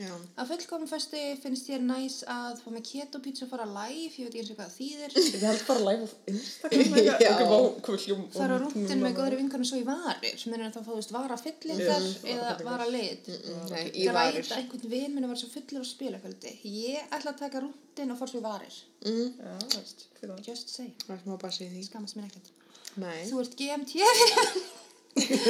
Já. Á fullkomum föstu finnst þér næs að fá með keto pizza og fara live, ég veit ekki eins og hvað það þýðir. Ég held bara live á Instagram eitthvað. Ok, vá, hvað hljóm. Það er á rúndin með góðri vinkarnu svo í varir, sem er að þá fáðust vara fyllir þar eða vara lit. Nei, í varir. Græta einhvern vin minn að vera svo fullur á spilakvöldi. Ég ætla að taka rúndin og fara svo í varir. Mm. Já, veist, það. Just say. Það er smá bassi í því. Skammast mér ekkert. Nei. Þú ert GMT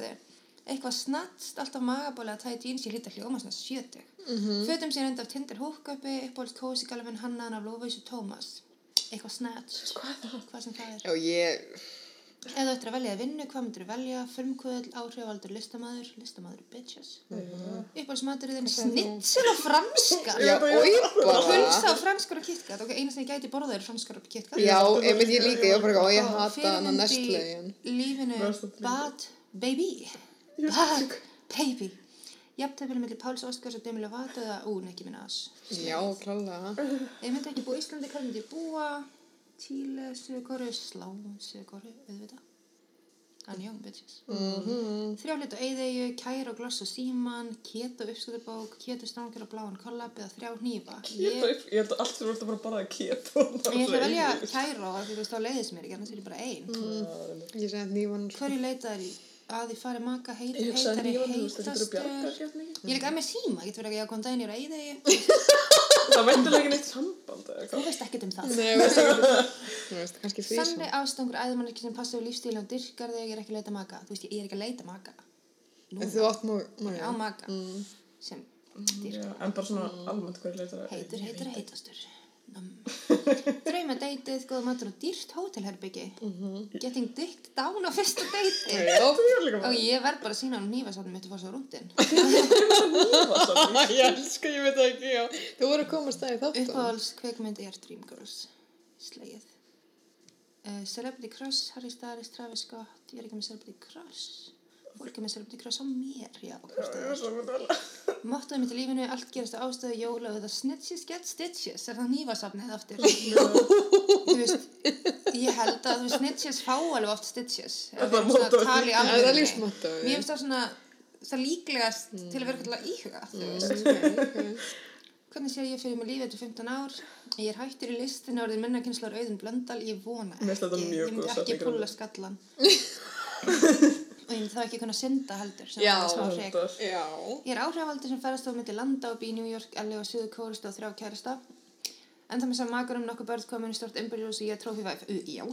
fyrir... Eitthvað snattst, alltaf magabóli að tæja jeans, ég hlýta hljóma svona sjötug. Mm -hmm. Fötum sér enda af Tinder húkköpi, uppbólst kósi galvin hannaðan af Lófauðs Tómas. Eitthvað snatch. Hvað sem það er. Já, ég... Ef þú ættir að velja að vinnu, hvað myndir þú velja? Frumkvöðl, áhrifaldur, listamaður, listamaður, bitches. Mm -hmm. Uppbólsmaturinn, snitsel og franskar. Já. Pulsa og franskar og kitkat. Ok, eina sem ég gæti borðað er franskar og kitkat. Já, ég líka, ég og ég Og hata hana nestlögin. lífinu. Bad Baby Bad Baby. Jafntefnileg millir Páls Óskars og Demi Lovato eða? Ú, ekki minna as Já, klálega. Ég myndi ekki búa í Íslandi, hvað myndi ég búa? Tíle, Suðukoru, Slá, Suðukoru, auðvitað. Young bitches. Mhm. Þrjálit og eyðeyju, kær og gloss og síman Keto uppskuðubók, keto strangar og bláan kollab eða þrjá hnífa. Ég, ég held að allt ert að bara að keto. ég ætla að velja af því þú veist þá leiðis mér ekki, annars er ég bara ein. Ég segi að nývan... Hverju leitaðir í að því fari maka heit, Ég heitari heitastur ekki. Ég er líka að með síma, getur verið ekki að koma daginn í ræði Það væntur ekki neitt samband Þú veist ekkert um það. Nei, veist ekki, þú veist, kannski því Sannri ástangur æðumann sem passa á lífstíli og dyrkar þig, ég er ekki að leita maka. Þú veist, ég er ekki að leita maka. Nú, En þú átt ég maka. Sem dyrkar. Já, En bara svona almennt hverju leitar það. heitur, heitur, heitastur Drauma deytið, góða matur og dýrt hótelherbyggi Getting dicked down á fyrsta deyti Og ég verð bara að sína hann nýfasafnum mitt að fara svo rúndin. Ég elska, ég veit ekki, já. Þú voru að koma stæði þáttum. Uppáhalds kveikmynd er Dreamgirls Slegið. Uh, Celebrity Crush, Harry Styles, Travis Scott. Ég er ekki með Celebrity Crush Fólk er með Celebrity Crush á mér Já, er. Mottoðið mitt í lífinu, allt gerast á ástöðu jóla og það snitches get stitches Er það nýfasafnið aftur? Þú veist, ég held að þú veist, snitches fá alveg oft stitches Það er lífsmottóið. Mér finnst það svona það líklegast til að vera eitthvað íhuga ok. Hvernig sé ég fyrir mig lífið eftir 15 ár? Ég er hættur í listinu orðin minna kynslar auðun blöndal, ég vona ekki, mjög ég myndi ekki púla skallan. og ég myndi þá ekki kunna synda heldur, sem Já, er er- Já. Ég er áhrifaldur sem ferðast á milli landa og bý í New York, LA og Suðu Kórist og þrjá kærasta. En það með saman makur um nokkuð börn komin í stort ymbiljós og ég er. Uh, já.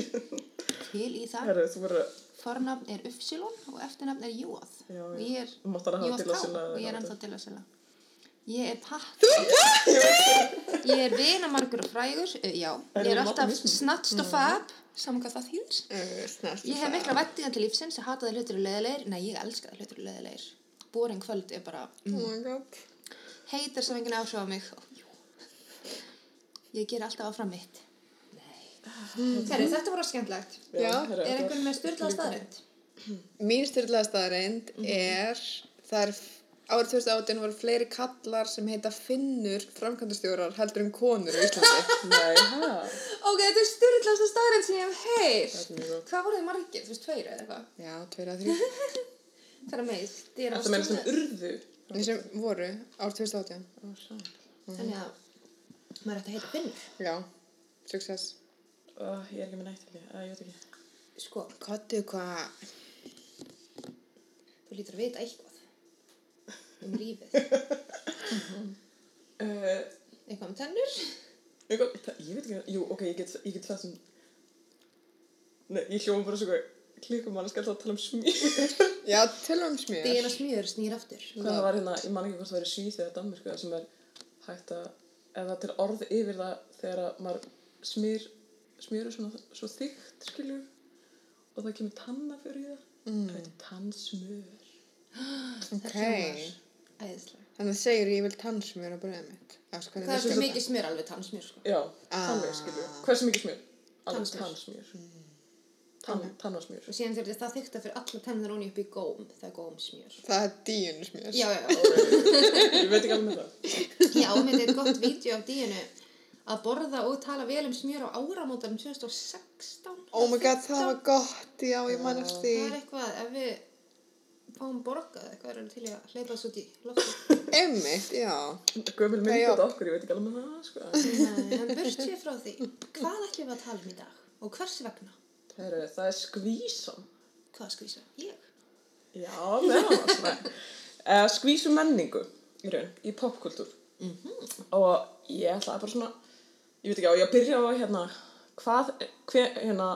Til í það. Þú verður Fornafn er Ufsilon og eftirnafn er Jóð. Já, Og ég er Jóð K og ég er ennþá til að sila. Ég er patt. ég er vinamargur og frægur. Uh, já. Ég er alltaf snatst og fab. Saman hvað það. Uh, snart. Ég hef mikla vettingan til lífsins, ég hataði hlutur og leðilegir. Nei, ég elskaði hlutur og leðilegir. Boring kvöld er bara Oh my god. heitar sem enginn áhrif á mig. Ó, jú. Ég ger alltaf áfram mitt. Nei. Herri, þetta voru skemmtlegt. Já. Er einhvern með styrlað staðrind? Mín styrlaða staðreind er, það er, árið 2018 voru fleiri kallar sem heita Finnur framkvæmdastjórar heldur en konur á Íslandi. Nei, hæ? Ok, þetta er styrlað staðrind sem ég hef gott. Hvað voru þið margir? Þú veist, tveir eða eitthvað? Já, tveir að þrjú. Það er er Þetta meina sem urðu. Þeir sem voru árið 2018. Ó, sæl. Þannig að maður ætti að heita Finnur. Já, success. Ó, Ég er ekki með nætt, ég. Æ, Ég veit ekki. Sko, Kottu hvað, þú lítur að vita eitthvað um lífið. Uh, Eitthvað um tennur? Eitthvað, það, ég veit ekki, jú, ok, ég get, ég get það sem, nei, ég hljóma bara svo klikum mann að skalla að tala um smýr. já, tölum um smjör. Díana smjör snýr aftur. Hvað það var hérna, ég man ekki hvort það var í Svíþ eða Danmörku, það sem er hægt að, eða til orð yfir það þegar að maður smýr, er svona svo þykkt, skilju, og það kemur tanna fyrir það. Mm. Það heitir tannsmör. Ok, Æðislega. þannig að segir ég vil tannsmjör á bröðið mitt. Ás, Það er svo mikið smjör alveg tannsmjör, sko. Já, Ah. þannig, skilju. Hversu mikið smjör? Alveg Tannsmjör. tannsmjör. Tann, tannasmjör. Og síðan þegar það þykta fyrir alla tennur onni upp í góm, það er gómsmjör. Það er díunusmjör. Já, já, Ég veit ekki alveg með það. já, með þetta gott vídeo af díinu að borða og tala vel um smjör á áramótarum 2016. Oh my god, það var gott, já, ég man eftir Það er því. eitthvað, ef við fáum borgað eitthvað er til að hleypa í lofti. Einmitt, já. Gömul mynd Já. þetta okkur, ég veit ekki alveg með það, sko. Nei, en burt sér frá því, hvað ætlum við að tala um í dag? Og hvers vegna? Heru, það er skvísan. Hvað skvísa? Ég? Já, meðan. Uh, skvísu menningu, í raun, í popkultúr. Og ég ætlaði bara svona, ég veit ekki á, ég byrja á hérna, hvað, hver, hérna,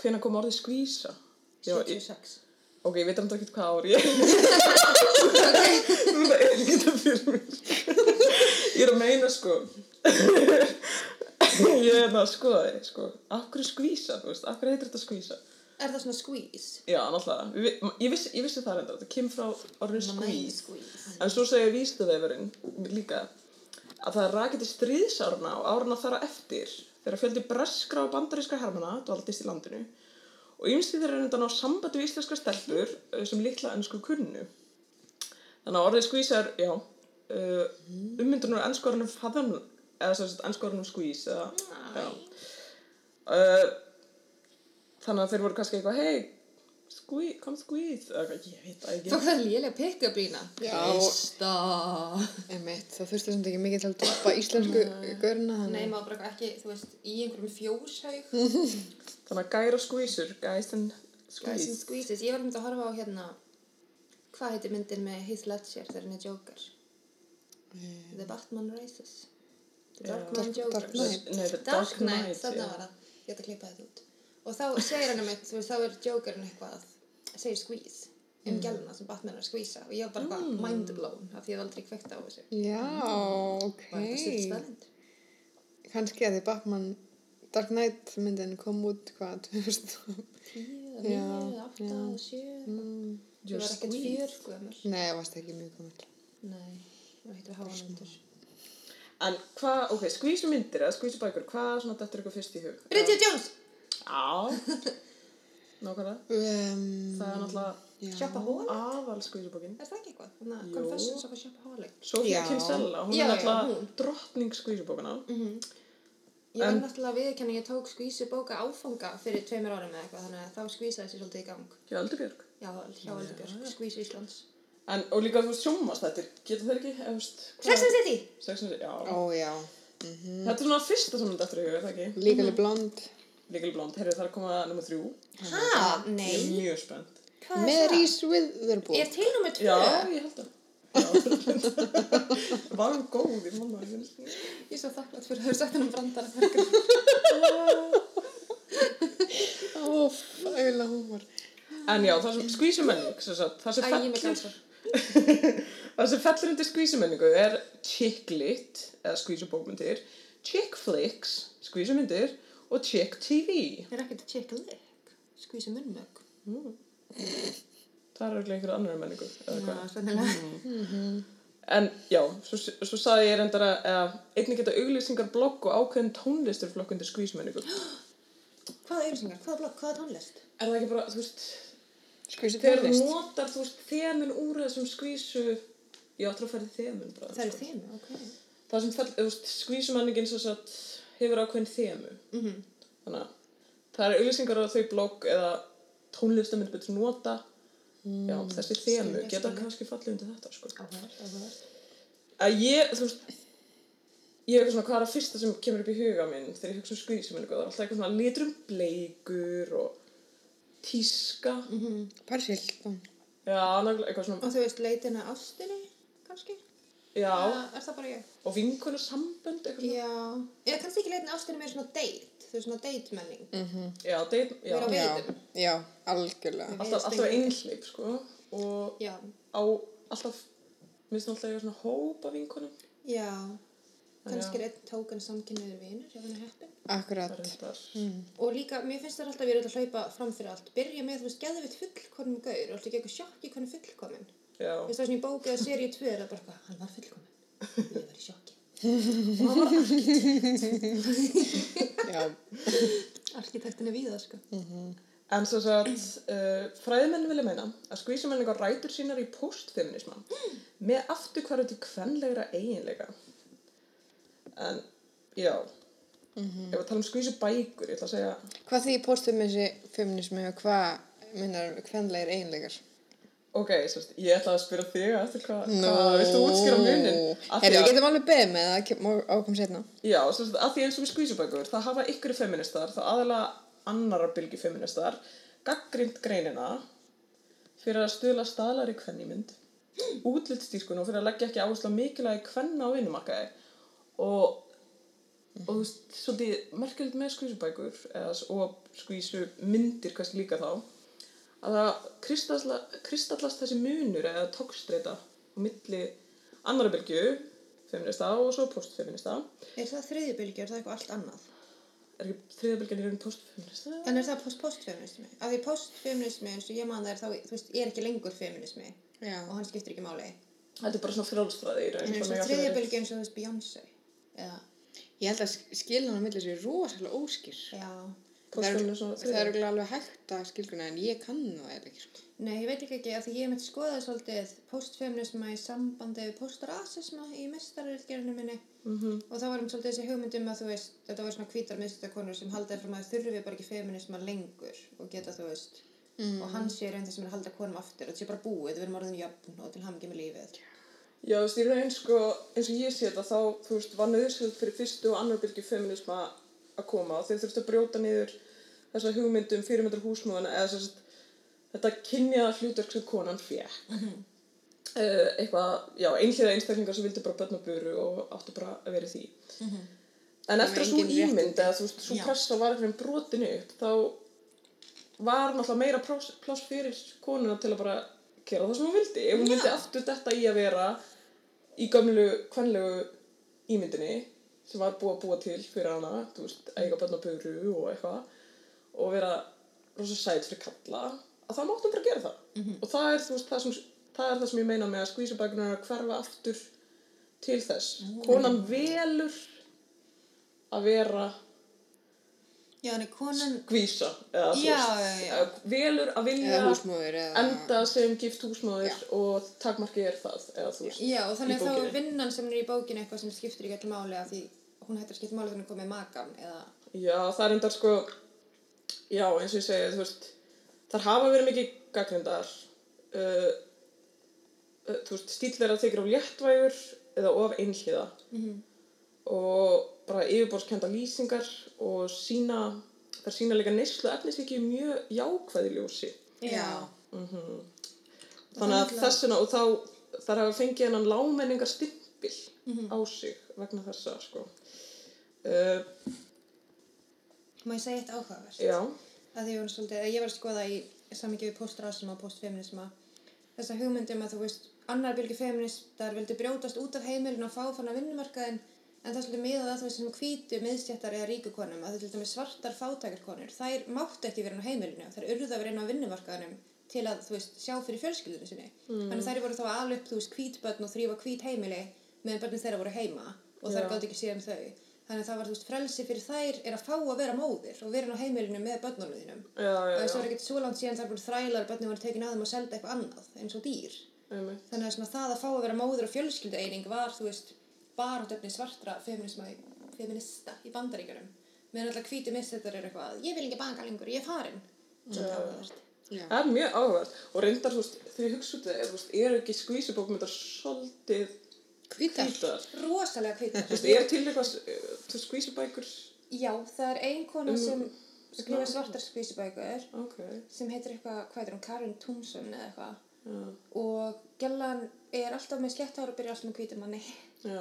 hvena kom orðið skvísa? Já, ég, 76. ok, ég veit um þetta ekki hvað ári ég. Núna er ekki þetta fyrir mér. Ég er að meina, sko. ég er að skoða þig, sko. Hverju skvísa, þú veist, hverju heitir þetta skvísa? Er það svona squeeze? Já, náttúrulega. Við- Ég vissi, ég vissi það reyndar, þetta kemur frá squeeze. squeeze. En svo segir vísindavefurinn líka að það rakið til stríðsárna og árna þar á eftir þegar fjöldi breskra og bandarískra hermana dvaldist í landinu og ymsið þeirra reyndan á sambandi við íslenska stelpur eh, sem litla ennsku kunnu. Þannig að orðið er, já, uh, ummyndunar ennsku orðinum fathom, eða ennsku orðinum squeeze, eða, já. Uh, þannig að þeir voru kannski eitthvað, hei, squeeze, kom squeeze, ég veit það ekki. Þú hvað lélega? Já. Krista. Einmitt, það þurfti svona ekki mikið til að toppa íslensku görna. Nei, maður bara ekki, þú veist, í einhverjum fjóshaug. Þannig að gæra skvísur, guys and. Squeezes. Ég var myndið að horfa á hérna, hvað heitir myndin með Heath Ledger þegar hann er Joker? The Batman Races. The Dark Knight. Dark Knight, já. var það. Ég ætla að klippa þetta út. Og þá segir hann um eitt, þú þá er Jokerinn eitthvað, segir squeeze um mm. gæluna sem Batman er að squeeza og ég var bara eitthvað Mm. mind blown af því ég hef aldrei kveikt á þessu. Já, ok. Var þetta stutt staðrind? Kannski að því Batman Dark Knight myndin kom út hvað, 2000? Tíu, Já, níu, átta, já. sjö. Mm. Ég var ekkert fjör, gömur. Nei, það varst ekki mjög komið. Nei, það heitir háanöndur. En hvað, ok, skvísu myndir eða skvísu bækur, hvað svona þetta er eitthvað fyrst í hug? Bridget Jones! Já. Nákvæmlega. Um, Það er náttúrulega já. Shoppa Hall? aðal skvísubókin. Er það ekki eitthvað? Að. Confessions of a Shopaholic. Sofía. Kinsella, hún Já, er náttúrulega drottning skvísubókana. Ég var náttúrulega viðkenni, ég tók skvísu bóka áfanga fyrir tveimur árum eða eitthvað, þannig að þá skvísaði þessi svolítið í gang. Já, Öldubjörg. Já, hjá Öldubjörg, skvísu Íslands. En, og líka þú veist sjómas þetta, getur þeir ekki, eða þú veist, Sex and the City! Sex and the City, já. Ó, já. Þetta er svona fyrsta sem þetta eftir í hug, er það ekki? Legally Blonde. Legally Blonde, heyrðu það er að koma nummer þrjú. Hæ? Ég er Nei. mjög spennt. Hvað er það? Reese Witherspoon. Er til nummið tvö? Já, ég held það. Var hún góð í mamma. Ég er svo þakklátt fyrir að hafa sagt hennar brandara fyrir. Ó, fæla húmor. En já, það sem skvísumenning, sem sagt, það sem ég er fellur, það sem fellur undir skvísumenningu er chick lit, eða skvísubókmyndir, chick flicks, skvísumyndir og chick TV. Er ekkert chick lick? Skvísu munnmögg. Það er auðvitað einhverja annar menningu, eða Já, hvað. sennilega. En já, svo, svo saði ég reyndar að, að einnig geta auglýsingar blogg og ákveðin tónlistur flokk undir skvísumenningu. Hvaða auðvisingar? Hvaða blokk? Hvaða tónlist? Er það ekki bara, þú veist, Skvísu þegar þú tónlist. notar, þú veist, þemin úr þessum skvísu, ég áttur að færi þemin bara. Það eru sko. þemu, ok. Það sem fell, þú veist, skvísumenningin sem sagt hefur ákveðin þemu. Mhm. Þannig að það eru auglýsingar á þau blogg eða tónlistaminn betur nota. Já, þessi þemu geta kannski fallið undir þetta, sko. Áhverð. Að ég, þú veist, ég er eitthvað svona, hvað er það fyrsta sem kemur upp í huga minn þegar ég hugsa um skvísumenningu? Það er alltaf eitthvað svona litrum bleikur og tíska. Paris Hilton. Já, nákvæmlega eitthvað svona, Og þú veist leitina ástinni, kannski? Já, Eða Er það bara ég? og vinkunar sambönd, eitthvað. Já. Eða kannski ekki leitina ástinni með svona date. Þú veist svona date menning. Já, deit, já, Vera á Já, veiðum. já, algjörlega. alltaf, alltaf einhleip, sko, og Já. á alltaf, minnst alltaf eiga svona hópa vinkunum. Já. Kannski Já. er einn tókan samkynniður vinur, ef hann er heppin. Akkurat. Það er þetta. Og líka, mér finnst það alltaf að við erum að hlaupa fram fyrir allt. Byrja með, þú veist, geðvitt fullkonum gaur og alltaf ekki eitthvað sjokki hvernig fullkomin. Veist, það sem ég bókið að seríu 2 er það bara eitthvað, hann var fullkomin. Ég var í sjokki. Já, Arkitektin er víða, sko. en svo að uh, fræðimenn vilja meina að skvísumenningar rætur sínar í postfeminisma með afturkvarðu til kvenlegra eiginleika. En, já, ef við tala um skvísubækur, ég ætla að segja, hvað því postum þessi feminismi og hvað minnar kvenlegir eiginleikar? Ok, sérst, ég ætla að spyrja þig eftir hvað, hvað, viltu útskýra munin? Herri, við getum alveg beðið með það, ákom setna. Já, sérst, að því eins og við skvísubækur, það hafa ykkur feministar, það aðalega annarar bylgi feministar, gaggrind greinina fyrir að stuðla staðlar í kvennimynd, útlitstýrkun og fyrir að leggja ekki áherslu á mikilvægi kvenna á vinnumarkaði og, og þú veist, svolítið merkjöld með skvísubækur og skvísumyndir kannski líka þá, að það kristalla- kristallast þessi munur eða tókstreita á milli annara bylgju, feminista og svo postfeminista. Er það þriðjubylgi, er það eitthvað allt annað? Er ekki þriðabylgjan í raun postfeminista? En er það post-postfeminismi? Af því post-feminismi eins og ég man það er þá, þú veist, er ekki lengur feminismi Já. og hann skiptir ekki máli. Þetta er bara svona frjálsfræði í raun. En eins og það er- þriðjubylgi eins og þú veist Beyoncé. Eða, Ég held að skilna á milli sér rosalega óskýr. já. Og það er örugglega alveg hægt að skilgruna en ég kann það eða ekki. Sko. Nei, ég veit líka ekki af því ég mitt skoðaði svolítið postfeminisma í sambandi við postrasisma í mestaröldgerinu minni Mhm. og það var um svolítið þessi hugmyndum að þú veist, þetta var svona hvítar minnstakonur sem haldaði fram að þurfi bara ekki feminisma lengur og geta þú veist og hann sé sem er að halda konum aftur og þetta sé bara búið, við erum orðin jöfn og til hamingi með lífið. Já, þú veist, í raun sko, eins og ég sé þetta, þá, þú veist, var nöðsöld fyrir fyrstu og annar bylgi feminisma að koma og þeir þurftu að brjóta niður þessa hugmyndum fyrirmyndur húsmóðana eða þess að þetta kynja hlutverk sem konan fekk. uh, eitthvað, já, einhliða einstaklingar sem vildi bara börn og buru og áttu bara að vera því. En eftir að svo ímynd eða þú veist, svo pressa var einhvern veginn brotin upp, þá var náttúrulega meira pláss, fyrir konuna til að bara gera það sem hún vildi. Ef hún vildi aftur þetta í að vera í gömlu kvenlegu ímyndinni sem var búið að búa til fyrir hana, þú veist, eiga börn og böru og eitthvað og vera rosa sæt fyrir kalla, að það máttu bara gera það. Og það er, veist, það sem, það er það sem ég meina með að skvísabækunar að hverfa aftur til þess. Konan velur að vera Já, konan, skvísa eða Já, veist, já, velur að vilja Eða enda sem gift húsmóðir og takmarki er það eða veist já, og þannig að þá er vinnan sem er í bókinu eitthvað sem skiptir ekki allir máli af því hún hættir að skipta máli þannig að komið makan eða, Já, það er endar sko já, eins og ég segi, þú veist þar hafa verið mikið gaggrindar uh, uh, þú veist, stíl þeirra þykir of léttvægur eða of einhliða. Mhm. og bara yfirborðskenda lýsingar og sína þar sína líka neyslu efnisviki í mjög jákvæði ljósi. Já, þannig að þessuna og þá þar hafa fengið hennan lámenningar stimpil á sig vegna þessa sko uh, má ég segja eitt áhugavert? já, að ég var svolítið, ég var að skoða í samvikið við postrasisma og postfeminisma þessa hugmyndum að þú veist annar bylgi feministar vildi brjótast út af heimilinu og fá fann að vinnumarkaðin en það svolítið miðað að þú veist sem hvítu miðstjættar eða ríku konum að þetta er svartar fátækarkonur þær máttu ekki vera á heimilinu þær urðu að vera inn á vinnumarkaðinum til að þú veist sjá fyrir fjölskyldinu sinni mm. þannig þær voru þá að ala upp þú veist hvítbörn og þrýfa hvít heimili meðan börnin þeirra voru heima og þær Já. gátt ekki séð um þau. Þannig að það var þú veist frelsi fyrir þær er að fá að vera móðir og vera á heimilinu með börnunum þínum. Já, já, og þess já, var ekkert svo langt síðan þar voru þrælar og börnin voru tekin að þeim og selda eitthvað annað eins og dýr. Einmitt. þannig að svona það að fá að vera móður og fjölskyldueining var þú veist barátöfni svartra feminista í bandaríkjunum. Meðan alltaf hvíti missettar er eitthvað ég vil ekki banga lengur, ég er farin. Það er mjög áhugavert. Og reyndar, þú veist, það þú veist, er ekki skvísubókmyndar svolítið Hvítar. rosalega hvítar. Þú veist, er til eitthvað eh, þú veist, skvísubækur já, það er ein kona Um- sem skrifa svartar skvísubækur ok, sem heitir eitthvað, hvað heitir hún, Karin Tungsson eða eitthvað. Já, og Gjallan er alltaf með slett hár og byrja alltaf með hvítum manni. Já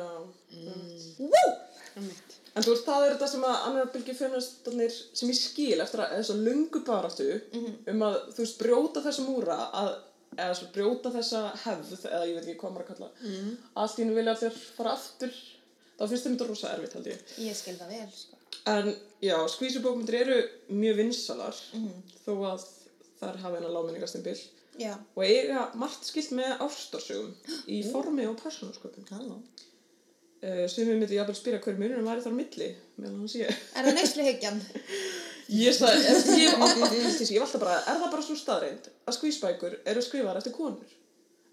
Woo! Einmitt. En þú veist, það er þetta sem að annar bylgi feministarnir sem ég skil eftir að þessa lungu baráttu um að, þú veist, brjóta þessa múra að, eða svo brjóta þessa hefð, eða ég veit ekki hvað maður að kalla mm. allt í hennu vilja allir fara aftur. Þá finnst þeim þetta rosa erfitt, held ég. Ég skil það vel sko. En já, skvísubókmyndir eru mjög vinsalar þó að þar hafa hennar láminningastimbil já, og eiga margt skilt með ástarsögum í formi og persónasköpum halló. Uh, sem við myndi jafnvel spyrja hver munurinn væri þar á milli meðan hann sé er það neysluhyggjan? Ég sagði, ég, ég valda bara, er það bara svo staðreind að skvísbækur eru skrifar eftir konur?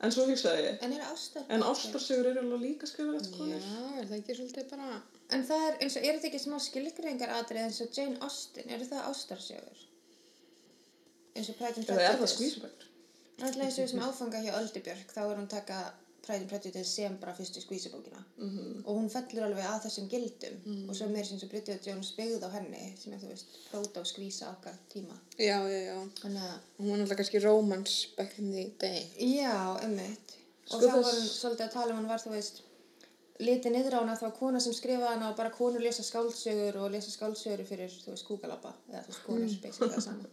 En svo hugsaði ég, en er ástar en ástarsögur eru alveg líka skrifar eftir konur? Já, er það ekki svolítið bara... en það er eins og, er þetta ekki smá skilgreiningar atrið eins og Jane Austen, eru það ástarsjögur? eins og Pride and Eða er það skvísbækur? Alltaf eins og þessum áfanga hjá Öldubjörg, þá er hún taka Pride and Prejudice sem bara fyrstu skvísubókina. Mhm. Og hún fellur alveg að þessum gildum. Og svo meir sem svo Bridget Jones byggð á henni, sem er, þú veist, próta og skvísa okkar tíma. Já, já, já. Þannig að, Hún var náttúrulega kannski romance back in the day. já, emmitt. Og Sko þá var hún svolítið að tala um hann var, þú veist, litið niður á hana, það var kona sem skrifaði hana og bara konur lesa skáldsögur og lesa skáldsögur fyrir, þú veist, kúkalabba. Eða þú veist, konur, basically það sama.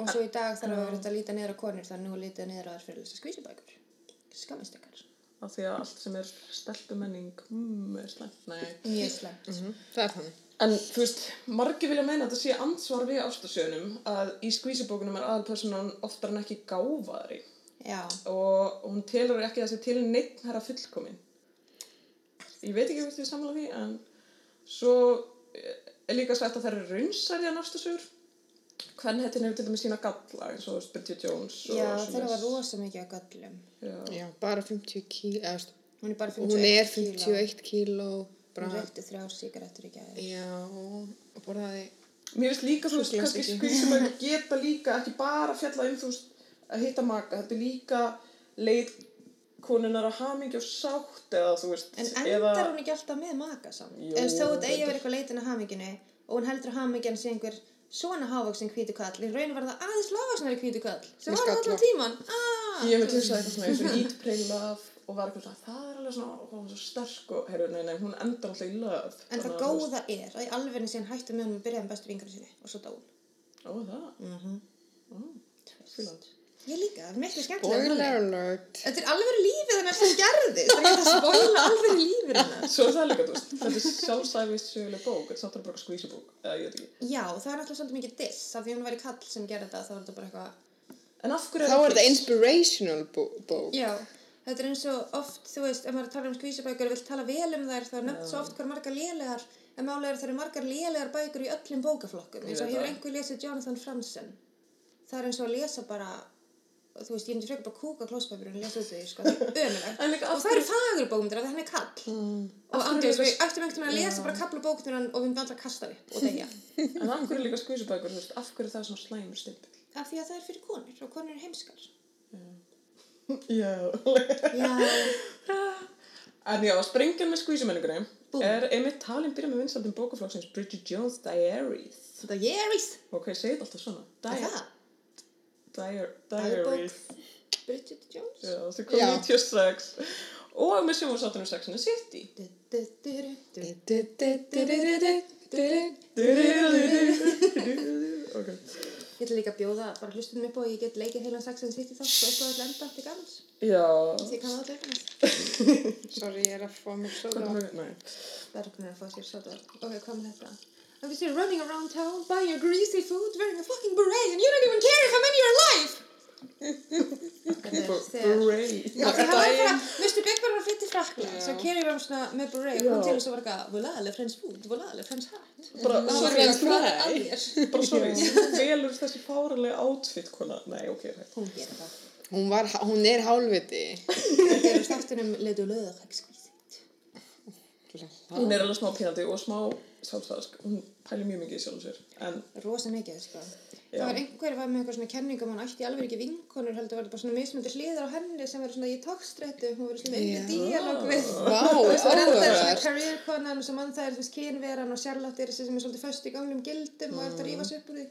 Og svo í dag þarf að vera þetta að líta niður á konur, þannig nú er litið niður á þær fyrir að lesa skvísubækur. Skammist ykkar. Af því að allt sem er stelpumenning, mm, er slæmt, nei. Mjög slemt. Mm Það er þannig. En þú veist, margir vilja meina að þetta sé ansvar við ástasjöunum að í skvísibókunum er aðalpersonan oftar en ekki gáfaðri Já, og hún telur ekki þessi til neitt herra fullkomin. Ég veit ekki hvort ég samla því, en svo er líka sagt að það eru raunsæri en ástasjöur. Hvern hettin hefur til dæmis sína galla, eins og Bridget Jones og já þeirra var rosa mikið á göllum. Já. Já, bara 50 kíl, eða, veist, Hún er bara 51 hún er kíló. 51 kíló, Hún bara, reykti þrjá sígarettur í gæði. já, og borðaði, Mér finnst líka, þú veist, kannski skvísum geta líka ekki bara fjalla um, þú veist, að hitta maka, þetta er líka leið konunar að hamingja og sátt eða, þú veist, En endar hún ekki alltaf með maka saman? Eða þó þetta eigi að vera eitthvað leitin að haminginu og hún heldur að hamingjan sé einhver svona hávaksin hvítu kall. Í raun var það aðeins lágvaksnari hvítu kall. Sem var allan tíman. Ah! Ég hef tilsað eitthvað svona eins og Eat, Pray, Love og var eitthvað svona, það er alveg svona, ó, hún er svo sterk og, heyrðu, nei, nei, hún endar alltaf í Love. En það góða er að í alvegni síðan hættu með hún að byrja með bestu vingur sinni og svo dó hún. Ó, það, Mhm. fíla. Ég líka, það er miklu skemmtilega. spoiler alert, Þetta er alveg lífið hennar sem gerðist. Það getur að spoila alveg lífið hennar. Svo er það líka, þú veist, þetta er sjálfstæðvist söguleg bók, þetta er að bara skvísibók, eða ég veit ekki. Já, það er alltaf svolítið mikið diss. Af því hún væri kall sem gerði þetta, þá er þetta bara eitthvað... En af hverju þá er þetta inspirational bó- bók. Já, þetta er eins og oft, þú veist, ef maður talar um skvísabækur og vill tala vel um þær, þá er nefnt svo oft hvað margar lélegar, en málega er það eru margar lélegar bækur í öllum bókaflokkum, eins og Ég veit hefur það. einhver lesið Jonathan Franzen. Það er eins og að lesa bara, þú veist, ég myndi frekar bara kúka klóspapir en lesa út því, sko, það er ömulegt. Og það eru fagurbókmyndir af því hann er kall. Og hverju andjóðs, líka- við ættum einhvern veginn að lesa bara kapla bókmyndir og við myndum alltaf að kasta því og þegja. En af hverju líka skvísibækur, þú veist, af hverju er það svona slæmur stimpil? af því að það er fyrir konur og konur eru heimskar. Já. Já, En já, sprengjan með skvísumenningunni Búm. er einmitt talin byrja með vinsaldum bókaflokksins Bridget Jones Diaries. er Jerry's. Ok, segið alltaf svona. Di það? Diar. Diaries. Bridget Jones. Já, það kom Já. 96. Og með sjónvarsáttunum Sex and the City. Du, du, du, du, du. Ok. Ég ætla líka að bjóða bara hlustunum upp á að ég get leikið heilan Sex and the City þátt og eitthvað að lenda til. Því ég kann það allir. Sorry, ég er að fá mig svo Hvað er er að fá sér svo það. Ok, hvað með þetta? I'm just running around town, buying your greasy food, wearing a fucking beret, and you don't even care if I'm in your life! Er. Beret. Já, því hann var bara, Mr. Big var að flytta í Frakland, svo Kerry var svona með beret og kom til og svo var eitthvað, voilà, le friends food, voilà, le friends hat. Bara, hann sorry, eitthvað, er þér? bara sorry, velur þessi fáralega outfit, kona. Nei, ok. Hún gerir það. Hún, var, hún er hálfviti. Þetta er staftunum ledu löður exquisite. Hún er alveg smá pínandi og smá sjálfstæðask. Hún pælir mjög mikið í sjálfum sér. En, Rosa mikið, sko. Það var einhver var með eitthvað svona kenningum hún ætti alveg ekki vinkonur heldur var þetta bara svona mismöndir hliðar á henni sem verður svona í tókstrættu hún verður svona með díalóg við það er svona áhugavert. career konan og svo mann það er veist kynveran og er þessi sem er svolítið föst í gamlum gildum og er þetta að rífa sig upp úr því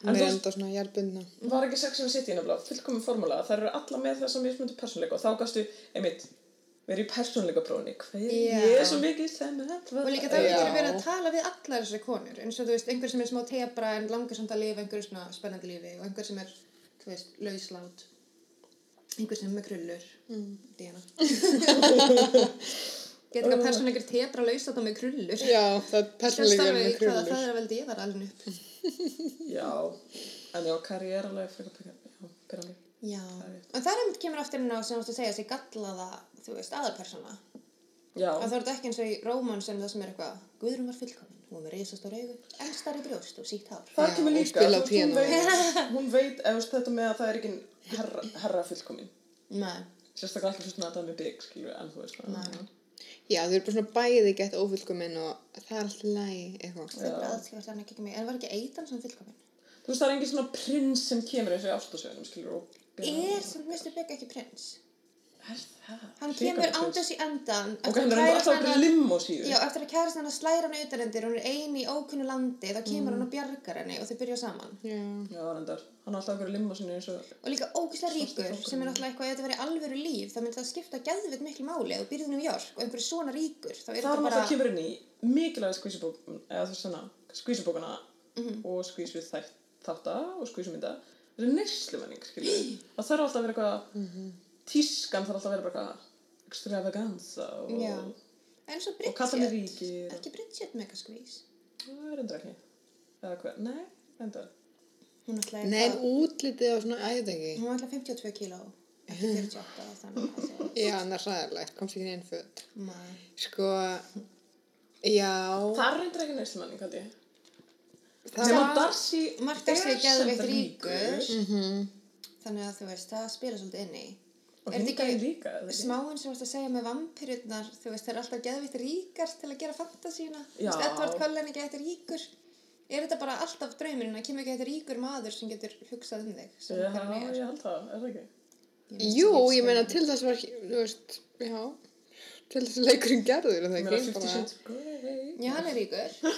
En er þú- enda svona jærbundna. var ekki Sex and the City nefnilega fullkomum formúla. Það eru alla með þessa mismundu persónleika og þá gastu, einmitt, verið í persónleika prófni. Ég er svo mikið sem þetta og líka það Já. er verið að tala við allar þessari konur eins og þú veist einhver sem er smá tebra en langar samt að lifa einhverju svona spennandi lífi og einhver sem er þú veist lauslát einhver sem er með krullur mm. Diana Geta eitthvað persónleikir tebra lausat og með krullur Já, það er alveg með krullur. það er að veldi ég var alveg upp. Já, en já, karriéralega pekar, já, pyrrandi. Já. En það er einmitt kemur aftur inn á sem þú að segja, þessi gallaða, þú veist, aðalpersona. Já, Og það er þetta ekki eins og í róman sem það sem er eitthvað, Guðrún var fullkomin, hún var með reisast á raugu, en starri brjóst og sítt hár. það kemur líka, þú veist, hún veit, hún veit, veist, þetta með að það er ekki herra, herra fullkomin. Nei. Sérstaklega alltaf með að það er með bygg, skilju, en þú veist það. Nei. Já, þau eru bara svona bæði gett ófullkominn og það er alltaf læg eitthvað. Það er bara aðskilvægt hann ekki mig. En var ekki Eitan sem fullkomin? Þú veist, það er engin svona prins sem kemur eins og í ástasögunum, skilur, og... Er samt Mr. Big ekki prins? Það? Hann kemur ándess í endan Og hann er alltaf okkur limósíu. Já, eftir að kærast hann að slæra hann utanendir og hún er ein í ókunnu landi þá kemur hann og bjargar henni og þau byrja saman Já. Já. Hann er alltaf okkur limósíu eins og... og líka ógæslega ríkur sem er náttúrulega eitthvað ef þetta verið alvöru líf þá myndi það skipta gæðvitt miklu máli ef þú byrðið New York og einhverju svona ríkur þá er Það þetta bara alltaf kemur inn í mikilvæg skvísubókana Mhm. og skvísu þátta og skvísumynda. Það er neyslumenning, skilur. Það þarf alltaf að vera eitthvað, Mhm. Tískan þarf alltaf að vera bara eitthvað extravaganza og, Já. eins og og kallar Bridget ríkir. ekki Bridget megaskvís Það er endur ekki. Eða hvað? Nei, endur. hún ætlaði Nei, en útlitið á svona, veit ekki. hún ætlaði 52 kíló ekki 48 þannig að það Já, hann er ræðilegt, komst ekki inn föt. Nei. Sko, já. Það er endur ekki neyslumenning, held ég. Það Nefnum Darcy Mark Darcy er geðveikt ríkur. þannig að þú veist, það spila svolítið inn í Og Er þetta hingað ekki líka, smáinn sem varst að segja með vampirurnar þú veist, það er alltaf geðvitt ríkar til að gera fantasíuna. Þú veist, Edward Cullen ekki eitthvað ríkur. Er þetta bara alltaf draumurinn? Að kemur ekki eitthvað ríkur maður sem getur hugsað um þig sem Já, ég held það, er það ekki? Ég Jú, ég meina til þess var, þú veist, já, til þess að leikurinn gerður, er það ekki? 50 Bara- Shades of Grey. já, hann er ríkur.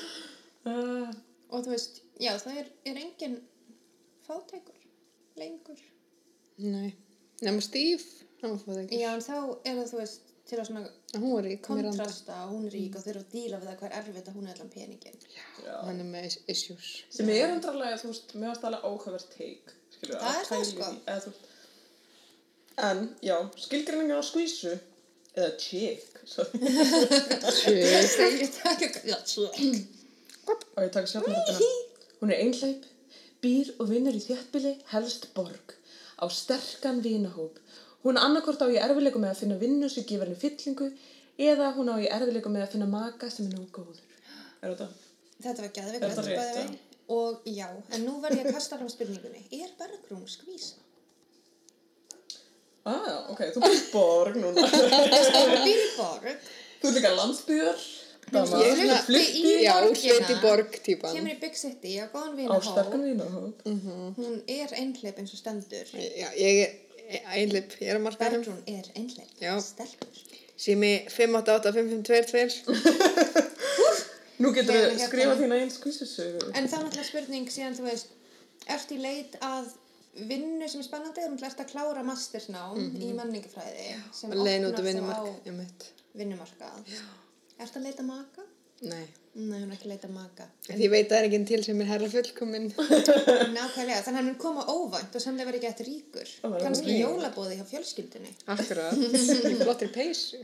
Uh, og þú veist, já, það er, er engin fátækur lengur. Nei, nema Steve, hann það ekki. já, en þá er það, þú veist, til að svona rík, kontrasta og hún er rík og þau eru að díla við það hvað er erfitt að hún er allan peningin já. Hann er með is- issues. Sem er undrarlega, þú veist, mér varst alveg áhugavert teik. Það er það, sko. Eða, þú veist, en, já, skilgreiningar á skvísu, eða chick, sorry, Shit. segir það ekki já, svo og ég taka sjálfnaröndina. Hún er einhleip, býr og vinnur í þéttbili, helst borg, á sterkan vinahóp. Hún annarkort á í erfileikum með að finna vinnu sem gefur henni fyllingu eða hún á í erfileikum með að finna maka sem er nógu góður. Er þetta? Þetta var gæðveik Er þetta rétt, bæði veginn. Og já, en nú verð ég að kasta fram spurningunni. Er Bergrún skvísa? Ah, ok, þú býr borg núna. Býr í borg, Þú ert líka landsbyðar. Ég er flutti í í borg típan. kemur í Big City, á góðan sterkan vinahóp. Hún er einhleip eins og stendur. Já, ég er einleip, ég er að marka þeim. Bergrún er einhleip. Sími 588-5522. Nú getur við hérna- skrifa þína einn skvísusögu. En þá náttúrulega spurning síðan, þú veist, ertu í leit að vinnu sem er spennandi, þú ert að klára mastersnám í menningafræði sem Og leiðin út á opnar þá vinnumark, á vinnumarkað. Ertu að leita maka? Nei. Nei, hún er ekki að leita maka. En Því ég veit að það er ekki til sem er herra fullkomin. Nákvæmlega, þannig að hann mun koma óvænt og sannlega verið ekki eftir ríkur. Ó, það er Kannski ok. jólabóði hjá fjölskyldunni. Akkurat. Flottir peysu.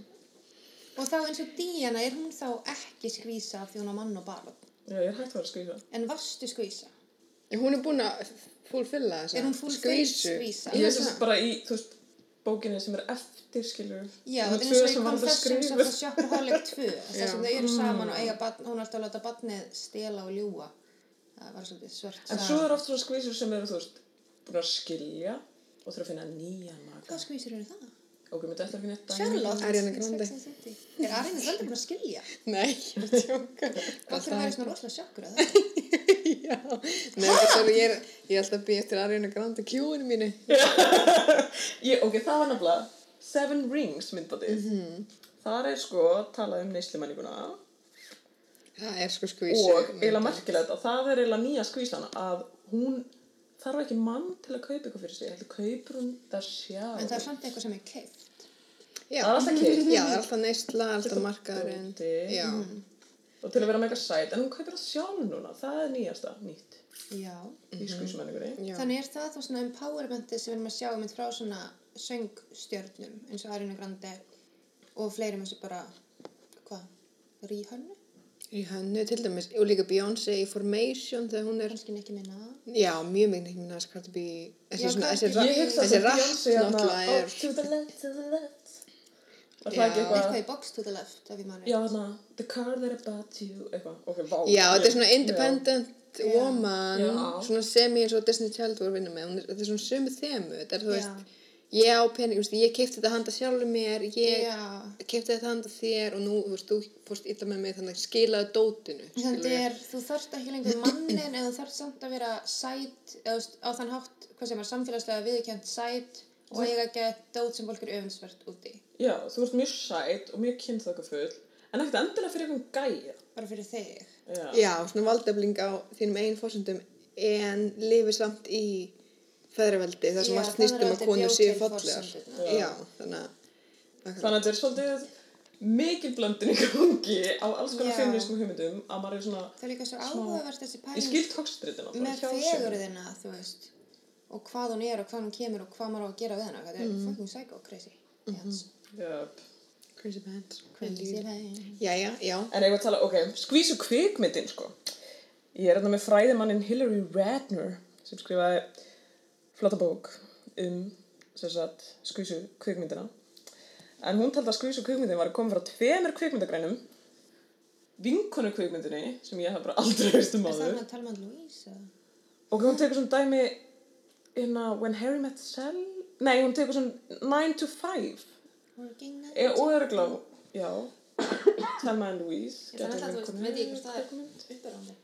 Og þá eins og Díana, er hún þá ekki skvísa af því hún á mann og barn? Já, ég er hægt að vera að skvísa. En varstu skvísa? En hún er búin að Er hún fullfilled skvísa? Ég er sérst bara í, þú veist, bókinni sem er eftir, skilur. Já, þetta er tvö eins og í sem skrifuð. the Shopaholic 2. Já. Þess að þau eru saman og eiga barn, hún er alltaf að láta barnið stela og ljúa. Það var svolítið svört En svo er oft svona skvísur sem eru, þú veist, búin að skilja og þurfa að finna nýjan maka. Hvað skvísir eru það? Ok, mér þetta ekki neitt dæmi. Charlotte? Ariana Grande. Er Ariana Grande búin að skilja? Nei, ég er að tjóka. Okkur væri svona rosalega sjokkur að það. Já. Nei, þetta er, ég er, ég er alltaf að býja eftir Ariana Grande kjúinu mínu. Ég, ok, það var nefnilega Seven Rings myndbandið. Mhm. Þar er sko talað um neyslumenninguna Það er sko skvísu. og eiginlega merkilegt að það er eiginlega nýja skvísan að hún þarf ekki mann til að kaupa eitthvað fyrir sig, heldur kaupur hún það sjálf. En það er samt eitthvað sem er keift. Já. Það er alltaf keypt. Já, það er alltaf neysla, alltaf markaðurinn. Já. og til að vera mega sæt, en hún kaupir það sjálf núna, það er nýjasta, nýtt Já. Já. Þannig er það þá svona empowermenti sem við erum að sjá mynd frá svona söngstjörnum eins og Ariana Grande og fleirum eins og bara, hvað, Ríhönnu? Í hannu til dæmis, og líka Beyoncé í Formation þegar hún er, já, mjög mikið ekki minna þessi rapp, hérna, náttúrulega to the left, to the left. Var það ekki eitthvað? Eitthvað í box to the left. Já, hérna, the car that about you, eitthvað, ok, vá. já, þetta er svona independent woman, Já. svona semi eins og Disney Child voru að vinna með, þetta er svona sömu þemu, þetta er þú veist, ég á pening, þú veist, ég keipti þetta handa sjálfur mér, ég keipti þetta handa þér og nú, þú veist, þú fórst illa með mig þannig að skilaðu dótinu. Þannig er, þú þarft ekki lengur mannin en þú þarft samt að vera sæt, eða þú veist, á þann hátt, hvað sem er samfélagslega viðurkjönt sæt og eiga gett dót sem fólk er öfundsvert úti. Já, þú ert mjög sæt og mjög kynþokkafull, en ekkert endilega fyrir einhvern gæja. Bara fyrir þig. Já. Já, svona valdefling á þínum einn fórsöndum en lifir samt í feðraveldi þar sem allt snýst um að konur séu fallegar. Já, þannig að Þannig að þetta er svolítið mikil blöndin í gangi á alls konar feminískum hugmyndum að maður er svona, Það er líka svo áhugavert þessi pæling með fegurðina, þú veist, og hvað hún er og hvað hún kemur og hvað maður á að gera við hana. Þetta er fucking psycho crazy. Yes. Yep. crazy pants. Crazy pants. En ég var að tala, ok, skvísu kvikmyndin sko. Ég er hérna með fræðimannin Hillary Radner sem skrifaði flotta bók um sem sagt, skvísu kvikmyndina. En hún taldi að skvísu kvikmyndin var að koma frá tveimur kvikmyndagrænum vinkonu kvikmyndinni sem ég hef bara aldrei veist um Er það áður. með Talman Louise? eða? Og hún tekur svona dæmi hérna When Harry Met Sally Nei, hún tekur svona 9 to 5 Working Night? e, og er glá Já Thelma and Louise Ég Þannig að þú veist, veit ég hvort það er kvikmynd. uppbyrðandi.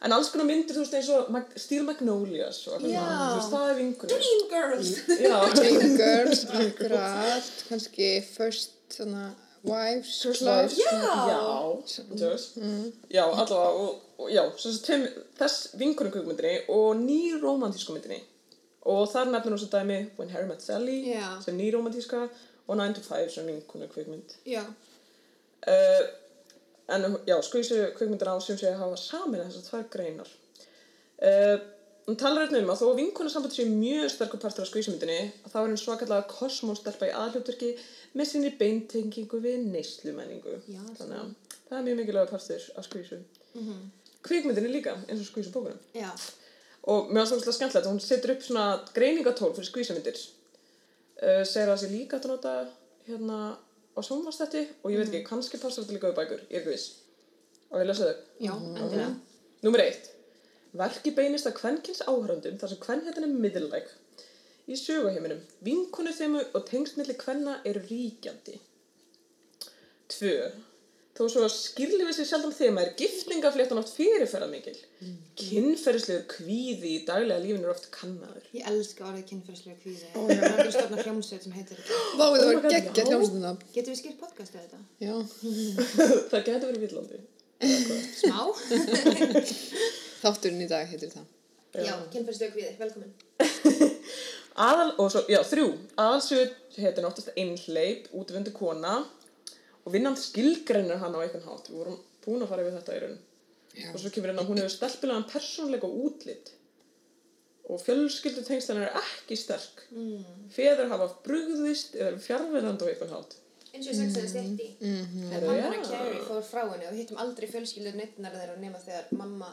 En alls konar myndir, þú veist, eins og Mag Steel Magnolias og Já. svona, þú veist, það er vinkunni Dream Girls! Já, Dream Girls, akkurat, kannski First, svona, Wives Club. Já, já, þú veist Já, allavega, og, og já, sem þess vinkunni kvikmyndinni og ný romantísku myndinni. Og þar nefnir hún svo dæmi When Harry Met Sally Já. sem ný romantíska og 9 to 5 sem vinkunni kvikmynd Já. Uh, en já, skvísu kvikmyndir á sem sé að hafa samin þessar tvær greinar. Uh, hún talar einnig um að þó að vinkona samband sé mjög sterkur partur af skvísumyndinni að þá er henn svakalega kosmóstelpa í aðhljótturki með sinni beintengingu við neyslumenningu. Þannig að það er mjög mikilvæg partur af skvísu. Kvikmyndinni líka, eins og skvísu bókunum. Já. Og mér finnst það skemmtilegt að hún setur upp svona greiningatól fyrir skvísamyndir. Uh, segir að það sé líka að nota hérna á sjónvastætti og ég veit ekki, kannski passar þetta líka við bækur, ég er ekki viss. Og ég lesa þau. Já, endilega. Númer eitt. Verki beinist að kvenkins áhörandum þar sem kvenhetin er middlæg. Í söguheiminum, vinkonu þeimu og tengsmilli kvenna eru ríkjandi. Tvö. Þó svo að skýrlifið sér sjaldan þema er giftningafléttan oft fyrirferðar mikil. Mm. Kynferðislegur kvíði í daglega lífinu er oft kannaður. Ég elska orðið kynferðslega kvíði. Það er alveg stofna hljómsveit sem heitir. Vá, það Oh var God, geggja já. hljómsundina. Getur við skýrt podcastið þetta? Já. það getur verið villandi. Smá? Þátturinn í dag heitir það. Já, kynferðslega kvíði. Velkomin. Aðal, og svo, já, þrjú. Aðalsögur heitir náttúrulega einhleip, útvöndu kona og vinnan skilgreinir hann á einhvern hátt. Við vorum búin að fara við þetta í raun. Já. Og svo kemur hérna að hún hefur stelpilegan persónleika og útlit. Og fjölskyldu tengslan er ekki sterk. Mm. Feður hafa brugðist eða eru fjarverandi á einhvern hátt. Eins og ég sagði þetta eitt í. Mhm. Þegar mamma hennar Carrie fór frá henni og við hittum aldrei fjölskyldur neittnar þeirra nema þegar mamma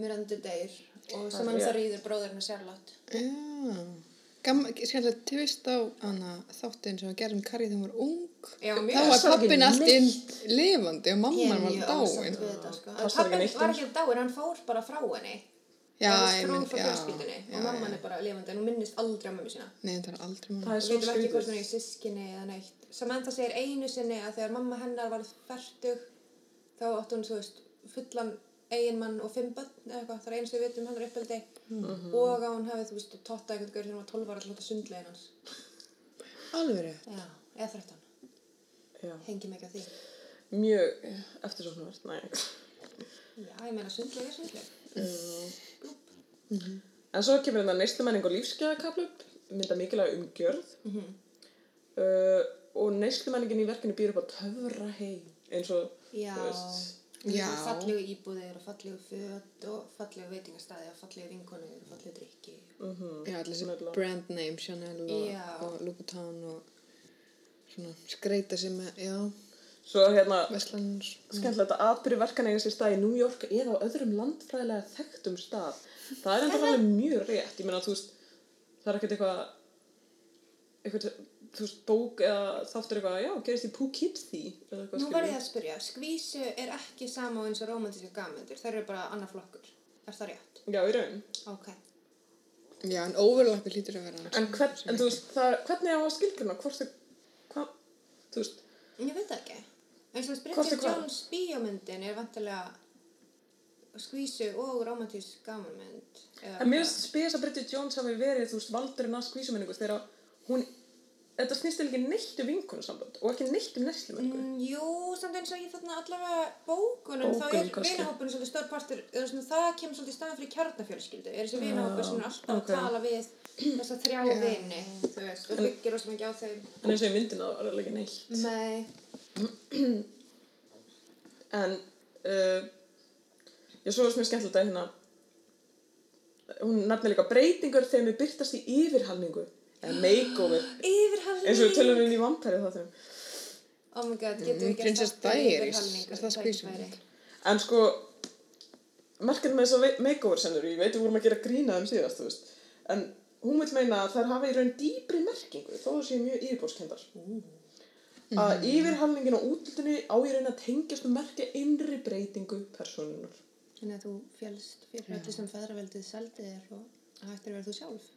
Miranda deyr og sem hann Já. það rýður bróðurinn Charlotte. Já. Gamma, skemmtilega tvist á hana þáttin sem við gerum Karri þegar hún var ung. Já, Þá var pappin allt inn lifandi og mamman var dáin. sko. Pappin var ekki dáin, hann fór bara frá henni. Já, ég mynd, frá já. já, og mamman er bara lifandi en hún minnist aldrei á mömmu sína. Nei, það er aldrei Það mamma. er Við svo veitum ekki hvort hún er í sískinni eða neitt. Samantha segir einu sinni að þegar mamma hennar var færtug þá átti hún, þú veist, fullan eiginmann og fimm börn eða eitthvað. Það er eins og við veitum hennar uppeldi og að hún hefði, þú veist, totta eitthvað gaur sem var 12 ára hljóta sundlegin hans. Alveg rétt. Já, eða 13. Já, Hengi ekki á því. mjög eftirsóknarvert, næ. Já, ég meina sundleg er sundleg. En svo kemur hérna neyslumenning og lífsgæðakaplöp, mynda mikilvæg umgjörð. uh, og neyslumenningin í verkinu býr upp á töfra heim, eins og, Já, þú veist, Já. fallegu íbúðir og fallegu föt og fallegu veitingastæði og fallegu vinkonur og fallegu drikki. Já, allir Nefnilega. brand name, Chanel og, og Louboutin og svona skreita sem er, já, svo hérna, skemmtilegt að atbyrju verkan eiga sér stað í New York eða á öðrum landfræðilega þekktum stað. Það er enda alveg mjög rétt, ég meina, þú veist, það er ekkert eitthvað, eitthvað, þú veist, bók eða þáttur eitthvað, já, gerist í Poughkeepsie, eða eitthvað Nú skilur. var ég að spyrja, skvísu er ekki sama eins og romantíska gammyndir, þær eru bara annar flokkur. Er það rétt? Já, í raun. Ok. Já, en overlappi hlýtur að vera En, hvern, en þú veist, það, hvernig á að skilgruna? Hvort þau, þú veist, Ég veit ekki. Hvort er Bridget? Jones bíómyndin er vantilega skvísu og romantísk gamanmynd. en mér finnst spes að Bridget Jones hafi verið, þú veist, valdurinn að skvísumenningu þegar hún, þetta snýst til ekki neitt um vinkunasamband og ekki neitt um neslumenningu. Mm, jú, samt eins og ég þarna allavega bókunum, þá er vinahópurinn svolítið stór partur, svona, það kemur svolítið staðan fyrir kjarnafjölskyldu, er þessi vinahópur sem er alltaf ok. að tala við þessa þrjá vini, þú veist, og byggir rosa mikið á þeim. En eins og í myndina það var alveg ekki neitt. Nei. En, uh, ég svo veist mér skemmtilegt að hérna, hún nefnir líka breytingar þegar mér byrtast í yfirhalningu, makeover, Yfirhalning. eins og við tölum um í vampæri þeim. Oh my god, getur við ekki er það skvísum? En sko, markið með þess að makeover sennur, ég veit við vorum að gera grína um síðast, þú veist, en hún vil meina að þær hafa í raun dýbri merkingu, þó það séu mjög yfirbórskendar. Að yfirhalningin á útlutinu á í raun að tengjast og merkja innri breytingu persónunar. Þannig að þú fjálst fyrir öllu sem feðraveldið seldi þér og hættir að vera þú sjálf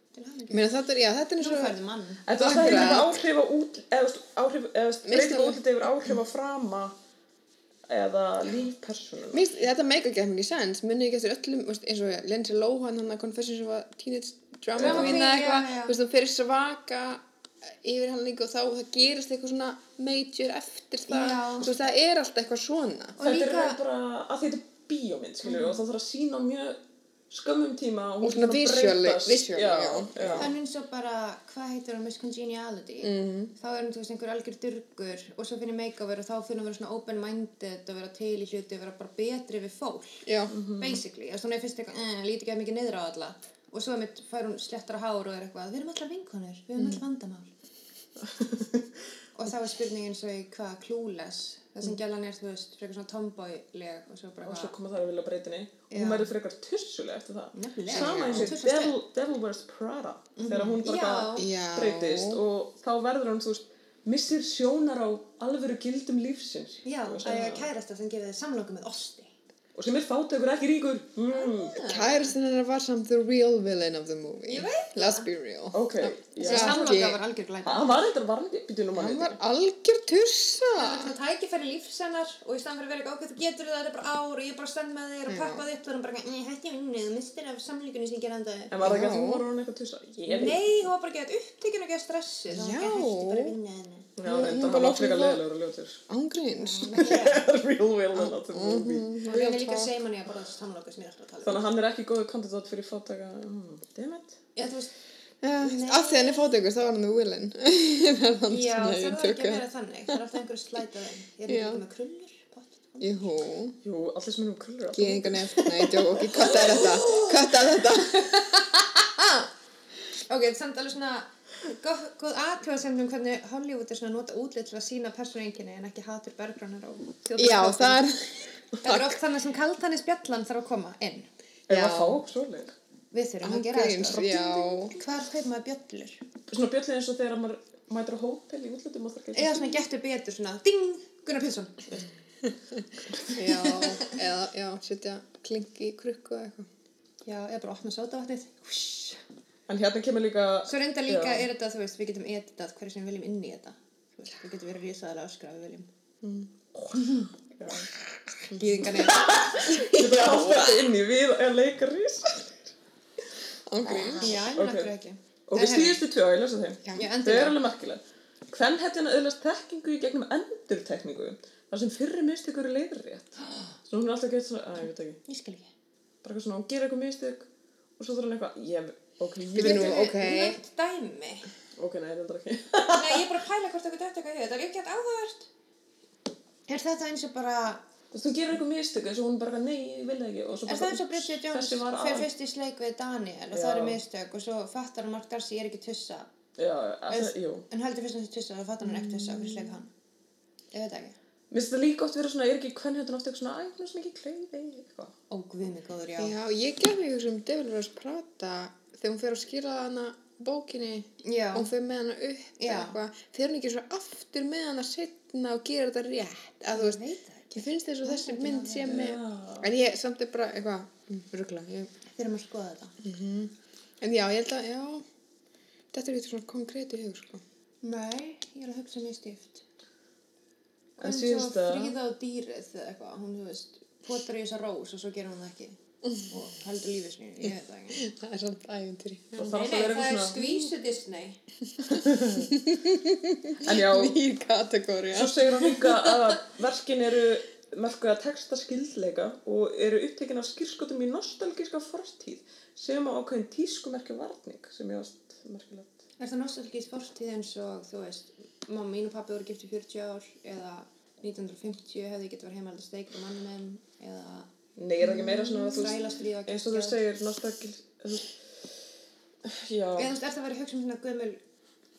meina þetta er, já, þetta er eins og færðu mann. Þetta hefur líka áhrif á út, eða, þú veist, áhrif, eða þú veist, breyting á alveg. útliti hefur áhrif á frama eða líf persónunar. Mér finnst þetta meika ekki mikið sens, munið ekki eftir öllum, veist, eins og Lindsay Lohan, hann að Confessions of a Teenage Drama Queen eða eitthvað, þú veist, þú fyrir svaka yfir hann líka og þá það gerist eitthvað svona major eftir það, þú veist, það er alltaf eitthvað svona. Og Þetta er bara að þetta er bíómynd, skilju, og það þarf að sína mjög skömmum tíma og hún Og svona að breytast. visually, já. já. já. En eins og bara, hvað heitir það, Miss Congeniality? Mhm. Þá er hann, þú veist, einhver algjör durgur og svo finnir makeover og þá finnir hann vera svona open-minded og vera til í hluti og vera bara betri við fólk. Já, Basically, þess að hún er fyrst eitthvað, eh, líti ekki að mikið niður á alla. Og svo mitt fær hún sléttara hár og er eitthvað, við erum allar vinkonur, við erum allar vandamál. og þá er spurningin svo í hvað, clueless. Það sem gælan er, þú veist, frekar svona tomboy-leg og svo bara Og svo koma það að vilja breytinni og Já. hún verður frekar tussuleg eftir það. Nefnilega. Sama eins og. Devil, Devil Wears Prada þegar hún bara breytist og þá verður hún, þú veist, missir sjónar á alvöru gildum lífsins. Já, Og að ég kærasta sem gefið þið samloku með osti. Og sem er fátökur ekki ríkur. Mm. kærastinn hennar var samt the real villain of the movie. Let's be real. Ok, já. samloka var. Það var eitthvað nú Hann var algjör tursa. Það er tækifæri lífsennar og í staðan fyrir að vera eitthvað okkur, þú getur það, þetta er bara ár og ég er bara stend með þér og peppa þitt og hann bara, ég hætti vinnu, þú mistir af samlíkunni sem ég gerði anda En var það ekki að þú voru hann eitthvað veit. Nei, hún var bara ekki að upptekinn og ekki að stressi, þá Já. Já, Hún- reyndar hún hann bara var frekar láta- leðilegur og ljótur. Ángríns. Real villain of the movie. Og reynir líka segja manni að borða þessi samloka sem ég er alltaf að tala um. Þannig að hann er ekki góður kandidat fyrir fátaka. Mm, damn it. Já, þú veist, Af því hann er fótaukur, þá var hann the er hann já, það í er ekki að vera þannig, það er alltaf einhverju slætað þeim. Ég er ekki með krullur. Jú, Jú, allir sem erum krullur alltaf. gýðinga nefnt, nei, djók, ok, kvarta þetta, kvarta þetta. Ok, er góð, góð aðtöða um hvernig Hollywood er svona að nota útlit til að sína persónuenginni en ekki hatur bergrannar og Já, það er, Það er oft þannig sem kaltanir spjallan þarf að koma inn. Ef Já. að fá svoleið. Við þurfum að gera það. já. Hvar kaupir maður bjöllur? Svona bjöllið eins og þegar maður mætir á hótel í útlutum og það Eða svona getur betur svona ding, Gunnar Pilsson. Já, eða, já, setja klink í krukku eða eitthvað. Já, eða bara opna sótavatnið. En hérna kemur líka... Svo reynda líka Já. er þetta, þú veist, við getum editað hverju sem við viljum inn í þetta. Þú veist, við getum verið risaðalega öskra við viljum. Gýðingan er. Þetta er alltaf inni við að leika rís. Ángríns. Já, ég menn Ok. okkur ekki. Og En við síðustu tvö, ég lesa þeim. Já, Það er endilega. alveg merkileg. Hvern hætti að öðlast þekkingu í gegnum endurtekningu þar sem fyrri mistök eru leiðrétt. Svo hún er alltaf gett svona, að ég veit ekki, Ég skil ekki. bara eitthvað svona, hún gerir eitthvað mistök og svo þarf hann eitthvað, ég, ok, ég veit nú, ok. Nefnt dæmi. Ok, nei, þetta er ekki. Nei, ég er bara að pæla hvort okkur dætt eitthvað í þetta. Það er ekki eitthvað áhugavert. Er þetta eins og bara, Þú veist, hún gerir eitthvað mistök og svo hún bara, nei, ég vil það ekki. Og svo er bara, það eins og Bridget Jones að. fyrst í sleik við Daniel og Já. það eru mistök og svo fattar hann Mark Darcy er ekki tussa. Já, alltaf, jú. En heldur fyrst hann sé tussa og fattar hann ekki tussa og fyrir sleik hann. Ég veit ekki. Mér finnst það líka oft vera svona, er ekki hvern höndun ofta eitthvað svona, æ, hún er svona ekki kleiði, eitthvað. Ó, guð mig góður, já. Já, ég gef mig eitthvað sem Devil Wears Prada þegar hún fer að skýra hana bókinni Já. og hún fer með hana upp eitthvað, fer hún ekki svo aftur með hana setna og gera þetta rétt að þú veist, ekki. ég finnst þess að þessi mynd sé með en ég samt er bara eitthvað mm, ruggla, ég Þurfum að skoða þetta. En já, ég held að, já, þetta er eitthvað svona konkréti hug, sko. Nei, ég er að hugsa mjög stíft. En svo fríða á dýrið eða eitthvað, hún, þú veist, potar í þessa rós og svo gerir hún það ekki. Og heldur lífið sinni, ég veit það ekki. Það er samt ævintýri. Það er skvísu Disney. En já, Nýr kategóri, svo segir hann líka að verkin eru merkuð að texta skildleika og eru upptekin af skýrskotum í nostalgíska fortíð sem á ákveðin tískumerkja varning sem ég varst merkilegt. Er það nostalgísk fortíð eins og, þú veist, mamma mín og pappi voru gift í 40 ár eða 1950 hefði getið verið heimælda steik og manni minn eða Nei, er það ekki meira svona þú veist, þrælastríð og eins og þú segir veist, já, Eða þú veist, er það verið hugsa um svona gömul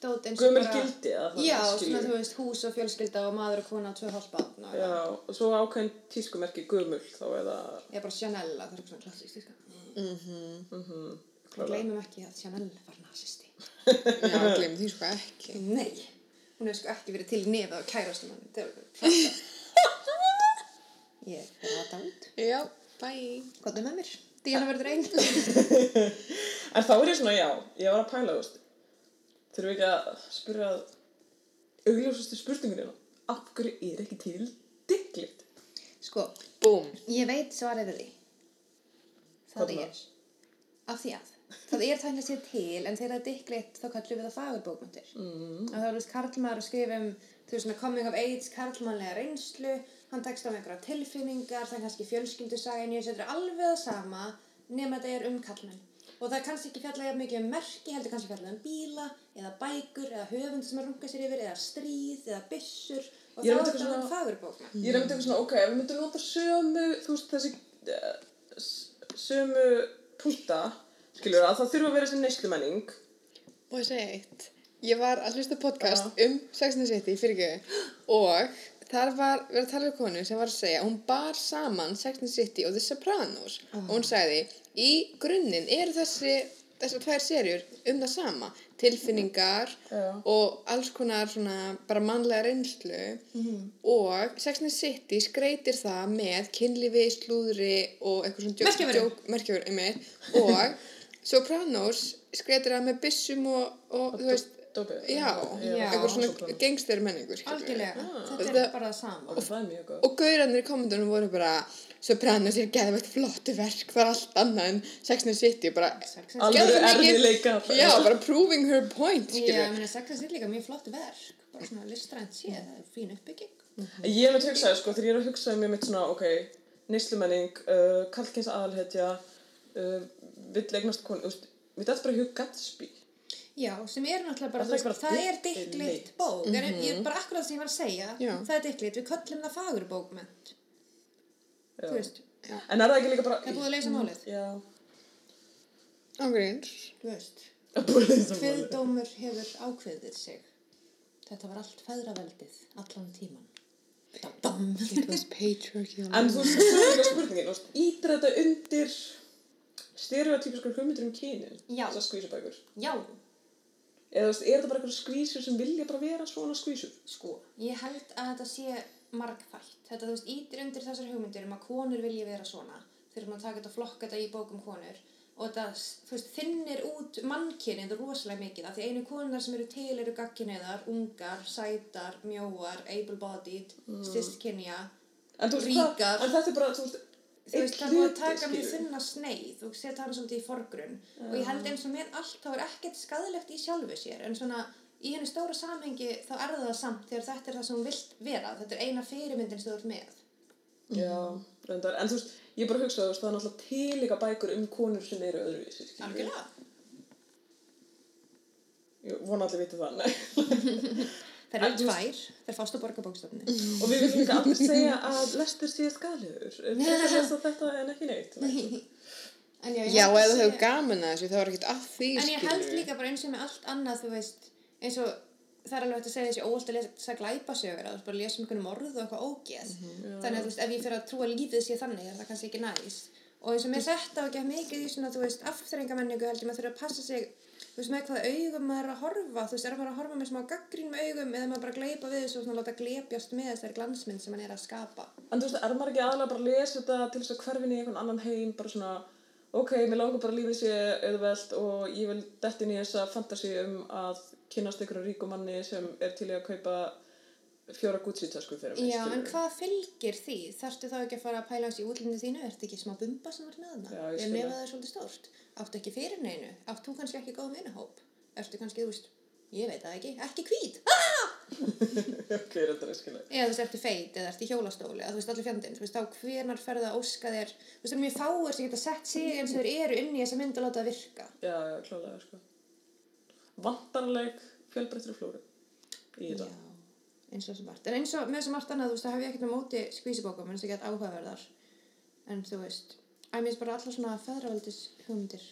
dót eins og gömul bara gildi eða það Já, skilur svona við. þú veist, hús og fjölskylda og maður og kona og tvö hálfbarn og Já, og svo ákveðin tískumerki gömul þá eða, Ég er bara Chanel, það er svona klassísk tíska. mhm, Við gleymum ekki að Chanel var nazisti. Já, gleym því sko ekki. Nei, hún hefur sko ekki verið til nefið á kærastum hann. Það er klart Ég er að rata út. Já, bye. Er með mér? Díana verður einn. En þá er ég svona, já, ég var að pæla, þú veist, þurfum við ekki að spyrja að augljósastu spurningunina, af hverju er ekki til digglit? Sko, Búm. ég veit svarið við því. Það Hvað er. Af því að. Það er að sér til, en þegar það er dikkleitt þá kallum við það fagurbókmyndir. Mm. Að það er þú veist karlmaður að skrifa um, þú veist, svona coming of age, karlmannlega reynslu, hann tekst á einhverja tilfinningar, það er kannski fjölskyldusaga, en ég setur alveg það sama, nema þetta er um karlmenn. Og það er kannski ekki fjallað jafn mikið um merki, heldur kannski fjallað um bíla, eða bækur, eða höfund sem að runga sér yfir, eða stríð, eða byssur, og Ég er þetta um svona- fagurbókmynd. Ég er einmitt eitthvað svona, ok, ef við myndum nota sömu, þú veist, þessi, uh, sömu púlta, skilur að það þurfa að vera þessi neyslumenning. Og ég segja eitt. Ég var að hlusta podcast um Sex and the City fyrir ekki og þar var verið að tala um konu sem var að segja hún bar saman Sex and City og The Sopranos. Og hún sagði í grunninn eru þessi þessar tvær serjur um það sama. Tilfinningar Já. og alls konar svona bara mannlega reynslu. Og Sex and City skreitir það með kynlífi, slúðri og eitthvað svona merkjafur og Sopranos skreitir það með byssum og, og þú veist Dópi. já, Já. eitthvað svona gangster menningur Algjörlega, þetta er bara það sama. Og það er mjög góð. og gaurarnir í kommentunum voru bara Sopranos er geðvegt flottu verk það er allt annað en Sex and the City bara, Alveg erfiðleikar. já, bara proving her point Já, skilur ég meina, Sex and the City er líka mjög flott verk, bara svona listrænt séð, það er fín uppbygging. Ég hef með hugsaði, sko, þegar ég er að hugsa um ég mitt svona, ok, neyslumenning, uh, kallkins aðalhetja, uh, vill eignast konu, mér dætt bara hug Gatsby. Já, sem er náttúrulega bara, Það er veist, bara það er dickleitt bók, en ég er bara akkurat það sem ég var að segja, Já. það er dickleitt, við köllum það fagurbókment, Já. þú veist, En er það ekki líka bara... það er búið að leysa málið, Já. ángríns þú veist, Það er búið að leysa málið. kviðdómur hefur ákveðið sig, þetta var allt feðraveldið, allan tíman. Dam. it was patriarchal En þú veist, það er líka spurningin, ítir þetta undir stereotypiskar hugmyndir um kynin? Já. Þessar skvísubækur. Já, Eða er þetta bara eitthvað skvísur sem vilja bara vera svona skvísur? sko, ég held að þetta sé margfætt. Þetta, þú veist, ítir undir þessar hugmyndir um að konur vilji vera svona. Eru að taka þetta og flokka þetta í bókum konur. Og þetta, þú veist, þinnir út mannkynið rosalega mikið. Af því einu konunar sem eru til eru gagkinniðar, ungar, sætar, mjóar, able-bodied, mm. cistkynja. Ríkar. en þetta er bara, þú veist, Þú veist, það er búið að taka mjög þunna sneið og setja hana svolítið í forgrunn. Og ég held eins og með allt, þá er ekkert skadilegt í sjálfu sér. En svona, í henni stóra samhengi, þá er það samt þegar þetta er það sem hún vilt vera. Þetta er eina fyrirmyndin sem þú ert með. Já, reyndar, en þú veist, ég bara hugsa, þú veist, það er náttúrulega til líka bækur um konur sem eru öðruvísi. Algjörlega. Ég vona allir viti það, nei. Það eru tvær, þær fást á borgarbókstofni. Og við viljum líka allir segja að lestur sé skaliður. Þetta er ekki neitt. En já, já, eða að þau sé- gaman að þessu þá er ekkert að því En ég held líka bara eins og með allt annað, þú veist, eins og það er alveg hægt að segja þessi óvald að lesa glæpasögur, að þú bara lesa um einhvern morð og eitthvað ógeð. Þannig að þú veist, ef ég fyrir að trúa að lífið sé þannig, er það kannski ekki næs. Og eins og með þetta og ekki mikið í svona, þú veist, afþrengamenningu held ég maður þurfa að passa sig, þú veist, með hvaða augum maður er að horfa, þú veist, er maður að horfa með smá gaggrínum augum eða maður bara að gleypa við þessu og svona láta glepjast með þessari glansmynd sem hann er að skapa. En þú veist, er maður ekki aðalega bara að lesa þetta til þess að hverfin í einhvern annan heim, bara svona ok, mér langar bara lífið sé auðvelt og ég vil detta inn í þessa fantasi um að kynnast ykkur ríkum manni sem er til í að kaupa fjóra Gucci-tösku fyrir mig, Já, en hvað fylgir því? Þarftu þá ekki að fara að pæla hans í útlunni þínu? Ertu ekki smá bumba sem er með hana? Já, ég Er skil nefað það. það svolítið stórt? Áttu ekki fyrir neinu? Áttu kannski ekki góð vinahóp? Ertu kannski, þú veist, ég veit það ekki, ekki hvít? ok, þetta er skilja. Eða þú veist, ertu feit, eða ertu í hjólastóli, eða þú veist, allir fjandinn, þú veist, þá hvenar ferðu að óska þér, þú veist, er mjög fáir sem geta sett sig eins og þeir eru inn í þessa mynd og láta það virka. Já, já, klálega, sko. Vantarleg fjölbreyttri flóru í þetta. Eins og sem margt. En eins og með að margt annað, þú veist, það hef ég ekkert á móti skvísibókum, en þess að geta áhugaverðar. En þú veist, að mér finnst bara allar svona feðraveldis hugmyndir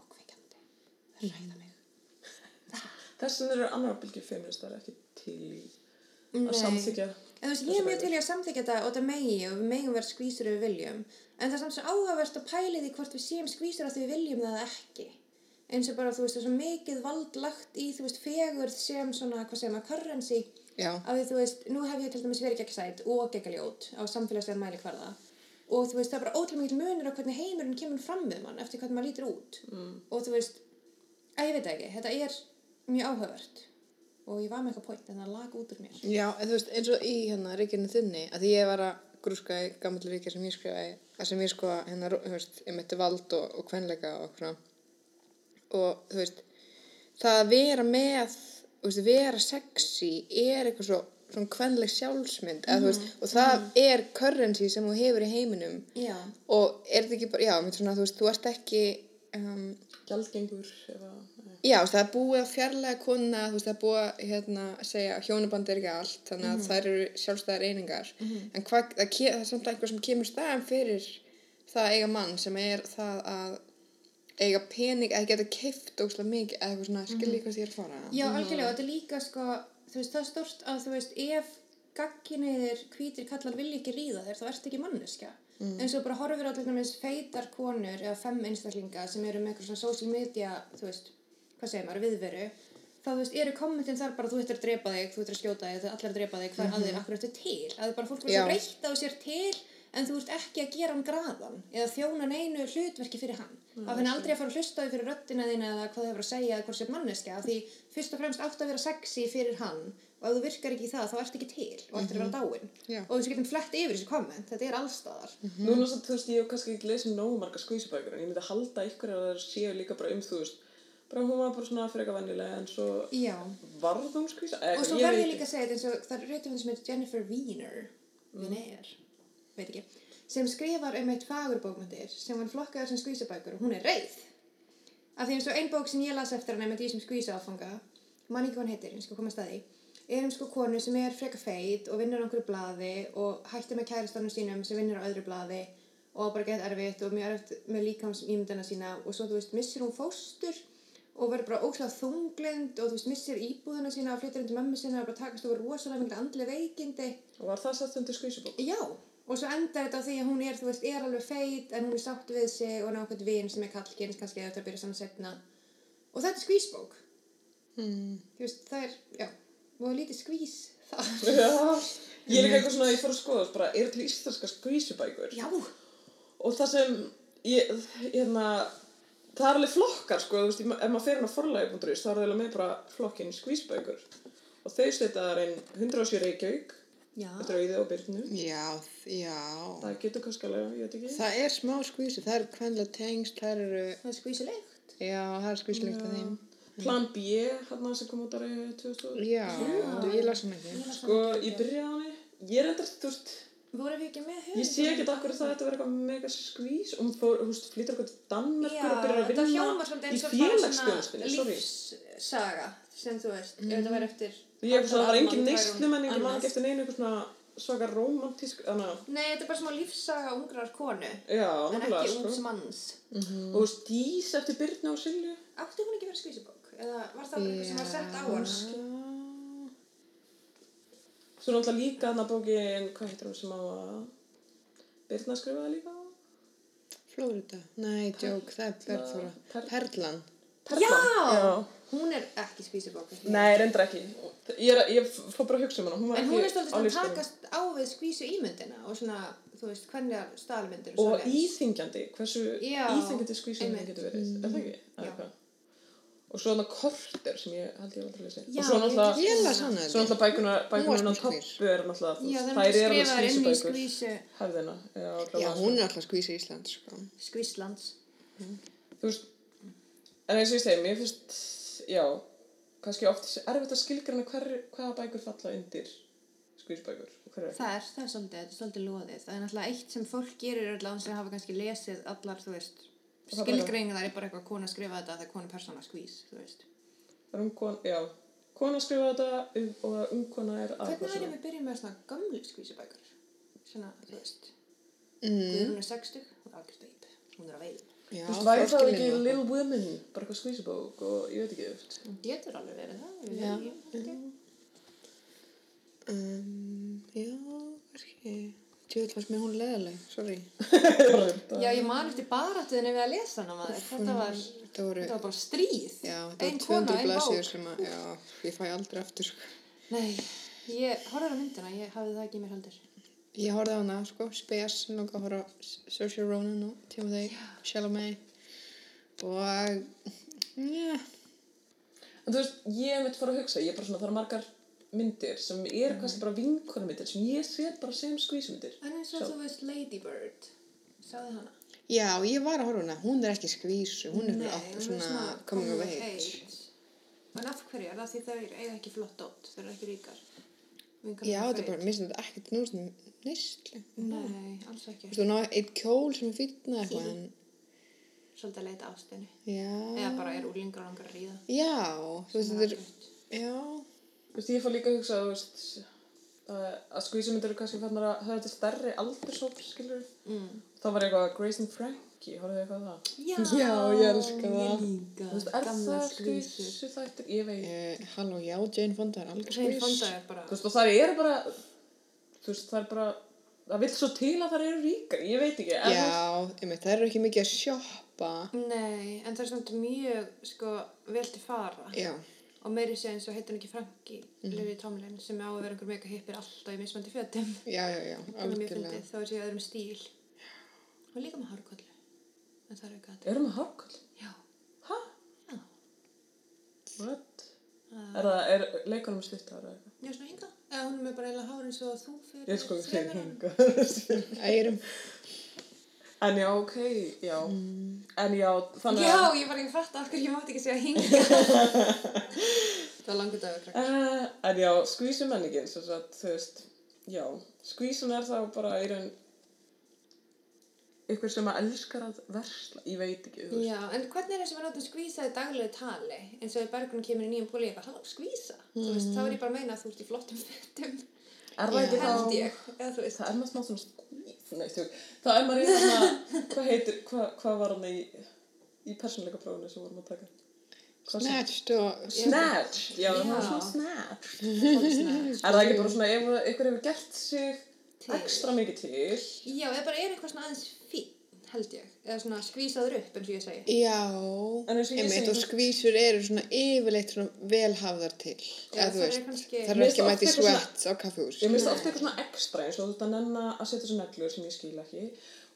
og kveikjandi. Það ræða mig. Þess vegna eru annar bylgjur feministar ekki til að samþykja. En þú veist, ég er mjög til að samþykja þetta og þetta megi og við megum vera skvísur ef við viljum. En það er samt svo áhugavert að pæli því hvort við séum skvísur að því við viljum það ekki. Eins og bara, þú veist, Já. Af því, þú veist, nú hef ég til dæmis verið gegnsætt og geggaljót á samfélagslegan mæli hverða. Og þú veist, það er bara ótrúlega mikil munur á hvernig heimurinn kemur fram við mann eftir hvernig maður lítur út. Mm. Og þú veist, að ég veit ekki, þetta er mjög áhugavert. Og ég var með eitthvað point en það lag út úr mér. Já, en þú veist, eins og í hérna ríkinu þinni, að ég var að grúska í gammal ríkja sem ég skrifaði, að sem ég sko hérna, þú veist, ég myndi vald og, og kvenleika og. Og þú veist, það að vera með, veist, vera sexy er eitthvað svo, svona kvenleg sjálfsmynd, eða þú veist, og það er currency sem þú hefur í heiminum. Já. Og er þetta ekki bara, já, svona, þú veist, þú ert ekki, um, Gjaldgengur eða... Já, það er búið að fjarlæga konuna, þú veist, það er búið að hérna, segja hjónaband er ekki allt, þannig að þær eru sjálfstæðar einingar. En hvað, það, það er samt einhver sem kemur staðan fyrir það að eiga mann sem er það að eiga pening eða geta keift óslega mikið eða eitthvað svona, skilji hvað því er að fara. Já, algjörlega, og þetta er líka sko, þú veist, það er stort að þú veist, ef gagginniðir hvítir kallar vilja ekki ríða þér, þá ertu ekki manneskja. Mm. En svo bara horfir á til dæmis feitar konur eða fem einstaklinga sem eru með eitthvað svona social media, þú veist, hvað segir maður, viðveru, þá þú veist, eru kommentin þar bara þú ættir að drepa þig, þú ættir að skjóta þig, þú ættir að drepa þig, hvað er að þig, akkur ættir til. Að bara fólk verður svo reytt á sér til, en þú ert ekki að gera hann graðan eða þjóna neinu hlutverki fyrir hann. Það finn aldrei að fara að hlusta á því fyrir röddina þín eða hvað þau hefur að segja eða hvort sér manneskja af því fyrst og fremst átt að vera sexy fyrir hann og ef þú virkar ekki í það þá ert ekki til og ættir að vera dáin. Já. Og þessu getum flett yfir þessu komment, þetta er allstaðar. Núna samt, þú veist, ég hef kannski ekki lesið nógu marga skvísubækur en ég myndi halda ykkur að það séu líka bara um, þú veist, bara hún var bara svona freka venjulega en svo Já. varð hún skvísa. Og svo verð ég líka að segja þetta eins og það er reytum sem heitir Jennifer Wiener, Wiener, veit ekki, sem skrifar um eitt fagurbókmyndir sem var flokkaður sem skvísabækur og hún er reið. Af því eins og ein bók sem ég las eftir hana með því sem skvísa áfanga, mann ekki hann heitir, ég skal koma að staði, er um sko konu sem er freka feit og vinnur á einhverju blaði og hættir með kæristanum sínum sem vinnur á öðru blaði og bara gett erfitt og mjög erfitt með líkams ímyndina sína og svo þú veist missir hún fóstur og verður bara óslega þunglind og þú veist missir íbúðina sína og flyttir undir mömmu sína og bara takast over rosalega mikil andlega veikindi Og var það sett undir skvísubók? Já, og svo endar þetta á því að hún er, veist, er alveg feit en hún er sátt við sig og nákvæmt vin sem er kallkynns kannski eða þetta byrja saman setna og þetta er skvísbók þú veist, það er, já og lítið skvís það. Ég er líka eitthvað svona, ég fór að skoða, bara, er til íslenska skvísubækur? Já, Og það sem, ég, hérna, það er alveg flokkar, sko, veist, ef maður fer inn á forlægi.is, þá er það alveg með bara flokkinn skvísubækur. Og þau það einn 107 Reykjavík, já, er auðið á byrnu. Já, já. Það getur kannski alveg, ég veit ekki. Það er smá skvísi, það eru kvenlega tengst, það eru, það er skvísilegt já, það er skvísilegt að þeim. Plan B, hérna sem kom út árið 2000. Já, ég las hann ekki. Sko, ég byrjaði á henni, ég er enda, þú veist, voru við ekki með höfund ég sé ekki okkur það þetta verður eitthvað mega skvís og hún fór, veist, flýtur eitthvað til Danmerkur og byrjar að vinna í og sorry. lífssaga sem þú veist, ef þetta væri eftir Ég er svona, það var engin Alman, neyslumenning, ég man ekki eftir neinu eitthvað svona svaka romantísk, þannig að, Nei, þetta er bara smá lífssaga ungrar konu já, en ekki sko. ungs manns Og þú veist, dís eftir Byrnu og Silju. Átti hún ekki verið skvísubók? Eða var það bara eitthvað sem var sett á hana? Svo náttúrulega líka þarna bókin, hvað heitir hún sem á að Byrna skrifaði líka á? Flórida? Nei, djók, það er Bergþóra. Per- Perlan. Perlan. Já! Hún er ekki skvísubók. Nei, reyndar ekki. Ég, er, ég fór bara að hugsa um hana. Hún En hún er á stoltið að takast á við skvísu ímyndina og svona, þú veist, hvernig staðalmyndir Og svoleiðis. íþingjandi, hversu Já, íþingjandi skvísum einmitt. getur verið, er það ekki? Já. Eða hvað? Og svo þarna korter sem ég held ég aldrei lesi. Já, og svo náttúrulega, bækunar, bækunar á toppu er náttúrulega, Já, það er alveg skvísubækur. skvísu Hefðina, já, Já, hún er alltaf skvísi Ísland, sko. skvíslands. Þú veist, en eins og ég segi, mér finnst, já, kannski oft erfitt að skilgrana hver, hvaða bækur falla undir skvísbækur. Er Það er, það er svolítið, þetta er svolítið loðið. Það er náttúrulega eitt sem fólk gerir öll án sem hafa kannski lesið allar, þú veist, Það er bara- skilgreiningar er bara eitthvað kona að skrifa þetta þegar kona er persóna skvís, þú veist. Það er um kona, já, kona skrifa þetta um- og um kona er Hvernig aðeins. verðum við byrjað með svona gamlu skvísubækur? Svona, þú veist, Mm. Guðrún er 60, hún er algjörð beip, hún er að veið. Já, Þú veist, væri það ekki. Little Women, bara eitthvað skvísubók og ég veit ekki eftir. Hún getur alveg verið það, Já. ég veit ekki. Um, já, kannski. Tjóðl fannst mér hún leðaleg, sorry. Já, ég man eftir baráttuðinni við að lesa hana maður. Þetta var, Þetta voru, þetta var bara stríð. já, þetta Ein voru kona, 200 ein blaðsíður bók. sem að, já, ég fæ aldrei aftur, sko. Nei, ég horfður á myndina, ég hafði það ekki mér heldur. Ég horfði á hana, sko, Spes, langa að horfa á Saoirse Ronan og Timothy Chalamet og, já, En þú veist, ég mitt fór að hugsa, ég er bara svona, það eru margar myndir sem eru Mhm. kannski bara vinkonumyndir sem ég set bara sem skvísmyndir. En eins og þú veist Lady Bird, sáðu hana? já, ég var að horfa á hana, hún er ekki skvísu, hún er Nei, fyrir er svona coming of age. En af hverju er það því þau eiga ekki flott dótt, þau eru ekki ríkar? Já, þetta er bara, mér finnst þetta ekkert nú svona nýstli. Nei, alls Þú ekki. veist, hún á eitt kjól sem er fýtna eitthvað, en, Svolítið að leita ástinni. já, Eða bara er úlingar langar að ríða. já, þú veist, þetta er, já, Þú veist, ég fór líka að hugsa, þú veist, að, að skvísmyndir eru kannski fannar að höfða til stærri aldurshóp, skilur. Mm. Þá var eitthvað Grace and Frankie, horfðu þið eitthvað það? Já, Já, ég elska það. Ég líka. Þú veist, er það skvísur. skvísu þættir? Ég veit. uh, halló, já, Jane Fonda er algjör skvís. fonda er bara... Þú veist, og það eru bara, þú veist, það er bara, það vill svo til að það eru ríkar, ég veit ekki. en Já, einmitt, það eru ekki mikið að sjoppa. Nei, en það er svona mjög, sko, vel til fara. Já, Og meiri sé eins og heitir hann ekki Franki, mm. Lily Tomlin, sem er á að vera einhver mega hippir alltaf í mismandi fjötum. já, já, já, Það er mjög algjörlega. þá er sér öðrum stíl. Og líka með hárkollu. En það er auka þetta. Erum við hárkall? Já. Hæ? Já. What? Er það, er leikunum stutt ára eitthvað? Já, svona hinga. Eða hún er með bara eiginlega hár eins og þú fyrir Ég sko árum. hinga. Ærum, En já, ok, já. En já, þannig Já, að... ég var ekki að fatta af hverju ég mátti ekki segja hinga. það var langur dagur. Uh, en já, skvísumenningin, sem sagt, þú veist, já, skvísun er þá bara í raun ykkur sem að elskar að versla, ég veit ekki, þú veist. Já, en hvernig er það sem við notum skvísa í daglegu tali? eins og ef bergrun kemur í nýjum búli eitthvað, halló, skvísa? Þú veist, þá er ég bara að meina að þú ert í flottum fötum. Er það ekki Held þá... ég, eða. Það er maður smá svona þú veist, það er maður eitthvað svona, hvað heitir, hvað, hvað var hann í, í persónleika prófunu sem vorum að taka? Snatched og, Snatch, já, það var svona snatch. Svolítið snert. Er það ekki bara svona, ef ykkur hefur gert sig Til. ekstra mikið til, Já, eða bara er eitthvað svona aðeins held ég. Eða svona skvísaður upp, eins og ég segi. já, En eins og ég einmitt, og þú- skvísur eru svona yfirleitt svona velhafðar til. Já, eða þú það er veist, kannski- það er ekki mæti svona- svett á kaffehús. Ég minnst ofta eitthvað svona ekstra eins og þú ert að nenna að setja þessu neglur sem ég skil ekki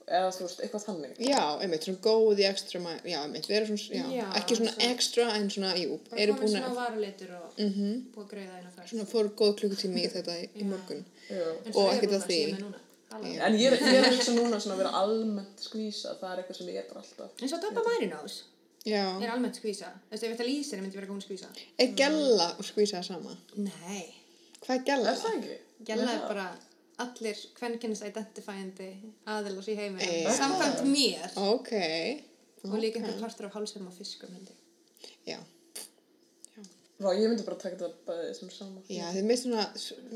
eða þú veist, eitthvað þannig. Já, einmitt, svona góð í ekstra já, einmitt, vera svona, já, Já, ekki svona svona- ekstra en svona, jú, Bara eru komið búin að, varulitur og mhm, búið að greiða einu svona fór góð klukkutími í þetta í, morgun. Og ekkert að því. Er. En ég er, ég er að hugsa núna svona að vera almennt skvísa, það er eitthvað sem ég er bara alltaf. eins og Dabba Marinós Já, er almennt skvísa. Þú veist, ef þetta lýsir, myndi vera hún skvísa. er gælla og skvísa það sama? Nei. Hvað er gælla? Er það ekki? Gjalla Já. er bara allir kvennkynnis identifying aðilar í heiminum. Eh. Samkvæmt mér. Ok, Og líka einhver partur af hálsum og fiskum, já, Vá, ég myndi bara taka þetta bæðið sem sama. já, þið minnst svona,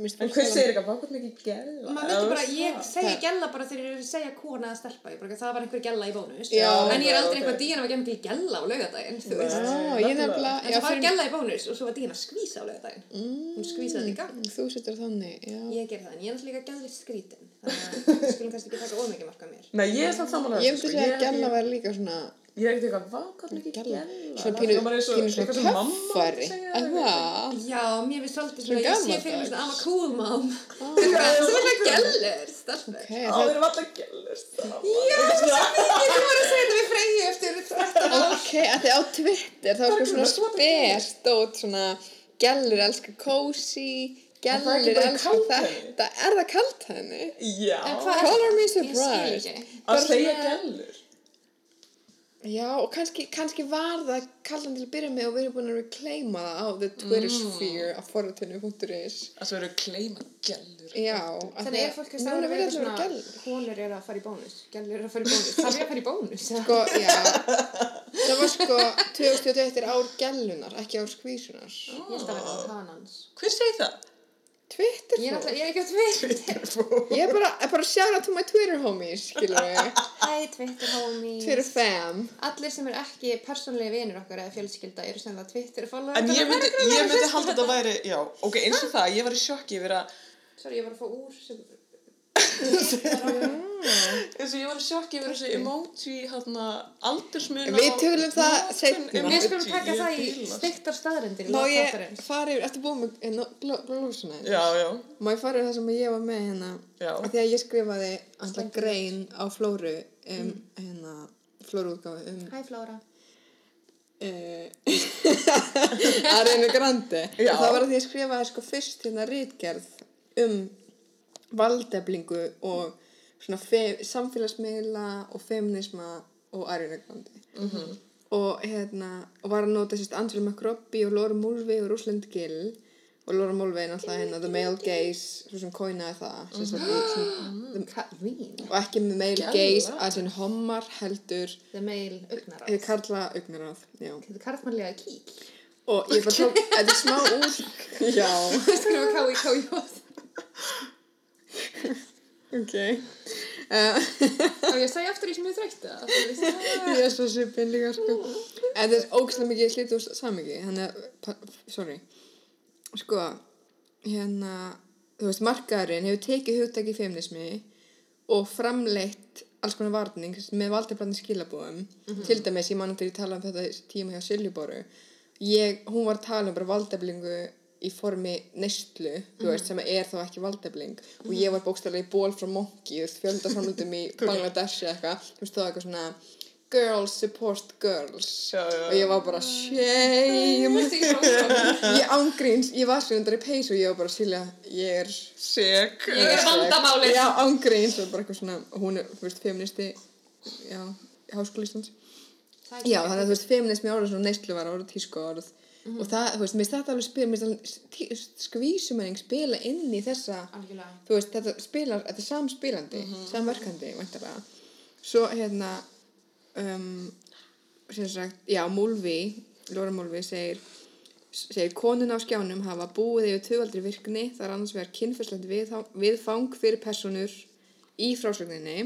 minnst En hver segir eitthvað, hvað mikið gæla? Maður myndi bara, ég segi Það- gjalla bara þegar ég er að segja kona eða stelpa. Ég bara, það var einhver gjalla í bónus. Já. En ég er aldrei Ok. eitthvað díana var gemd í gjalla á laugadaginn, þú veist. Já, ég nefnilega. nefnilega, En það var fyrir, gjalla í bónus og svo var díana skvísa á laugadaginn. Hún skvísaði í gang. þú setur þannig, já. Ég ger það, en ég er þannig að við skulum kannski ekki taka ómikið marka mér. Nei, ég er samt samanlega Ég myndi segja að gæla væri líka svona Ég er ekkert eitthvað, hvað, er ekki gælla? Svona pínu, Það er og- pínu svona töffari. Er það? Já, mér finnst svolítið Svona ég sé fyrir mig svona, I'm a cool mom. Það er svona gælur, Já, það erum alltaf gællur Já, ég þú var að segja þetta við Freyju eftir 13 ár. Ok, að þið á Twitter þá er sko svona spes stótt svona gælur elskar cozy, Er elskar kaldhæðni? þetta. Er það kalt henni? Já, er Color me surprised. ekki. að segja gællur Já, og kannski, kannski var það kallan til að byrja með og við erum búin að reclaima það á the Twitter sphere af forutinu.is að það eru kleima gællur Já, Þannig er að fólk að við allir vera svona, konur eru að fara í bónus, gælur eru að fara í bónus, það er að fara í bónus. Sko, já, það var sko 2021 er ár gælunar, ekki ár skvísunar. Ég að vera kanans. Hver segir það? Twitter Ég er fólk. ég er ekki á Twitter. Ég er bara, er bara shout out to my Twitter homies, skilur við. Hæ, Twitter homies. Twitter fam. Allir sem eru ekki persónulegi vinir okkar eða fjölskylda eru sennilega Twitter follower. En ég myndi, ég myndi halda þetta væri, já, ok, eins og það, ég var í sjokki yfir að, Sorry, ég var að fá úr sem... eins og ég var í sjokki yfir þessi emoji, hérna, aldursmun Við tölum það seinna. Við skulum taka það í steiktar staðrendir í Má ég fara yfir, ertu búin með glósuna? Já, já, Má ég fara yfir það sem ég var með hérna? Af Því að ég skrifaði alltaf grein á Flóru um, hérna, Flóruútgáfi um Hæ, Flóra. uh, Arenu Grandi. Já. Og það var að að ég skrifaði sko fyrst hérna rítgerð um valdeflingu og samfélagsmiðla og feminisma og Arenu Grandi. -hmm. Og hérna, og var að nota sérst Andrew McRobbie og Laura Mulvey og Rosalind Gill og Laura Mulvey er náttúrulega hérna The Male Gaze, svo sem coinaði það, mm Katrín. og ekki með male Gæla. gaze að sem hommar heldur The male augnaráð. eða karla já. Þetta er karlmannlega kíl. Og ég bara tók, þetta er smá úr, já, Skrifa K í K í J. ok. Uh, Og ég segi aftur í sem ég þreytti það. ég er svo svipin líka, sko. En þetta er ógæslega mikið slítið úr samingi, þannig að, sorry, sko, hérna, þú veist, markaðurinn hefur tekið hugtæki feminismi og framleitt alls konar varning með valdeflarni skilabóðum. Til dæmis, ég man að þegar ég tala um þetta í tíma hjá Siljuboru, ég, hún var að tala um bara valdeflingu í formi þú veist, sem er þá ekki valdefling. Og ég var bókstæðlega í ból frá Monkey, þú veist, fjölda framlutum í Bangladesh eitthvað, þú veist, það var eitthvað svona girls support girls. Já, já. og ég var bara shame. Ég ángríns, ég var svo undar í peys og ég var bara Silja, ég er Sek. Ég er vandamálið. já, ángríns og bara eitthvað svona, hún er, veist, feministi já, háskólistans já, þannig að þú veist, feminismi orðið svona neyslu var orðið tísku orð og það, þú veist, mér þetta alveg spila mér alveg skvísumæring spila inn í þessa Algjörlega. þú veist, þetta spilar, þetta er samspilandi samverkandi, væntalega svo hérna um, sem sagt, já, Múlvi Lóra Múlvi segir segir konun á skjánum hafa búið yfir tvöaldri virkni, það er annars vegar kynferðslegt viðfang, viðfang fyrir personur í frásögninni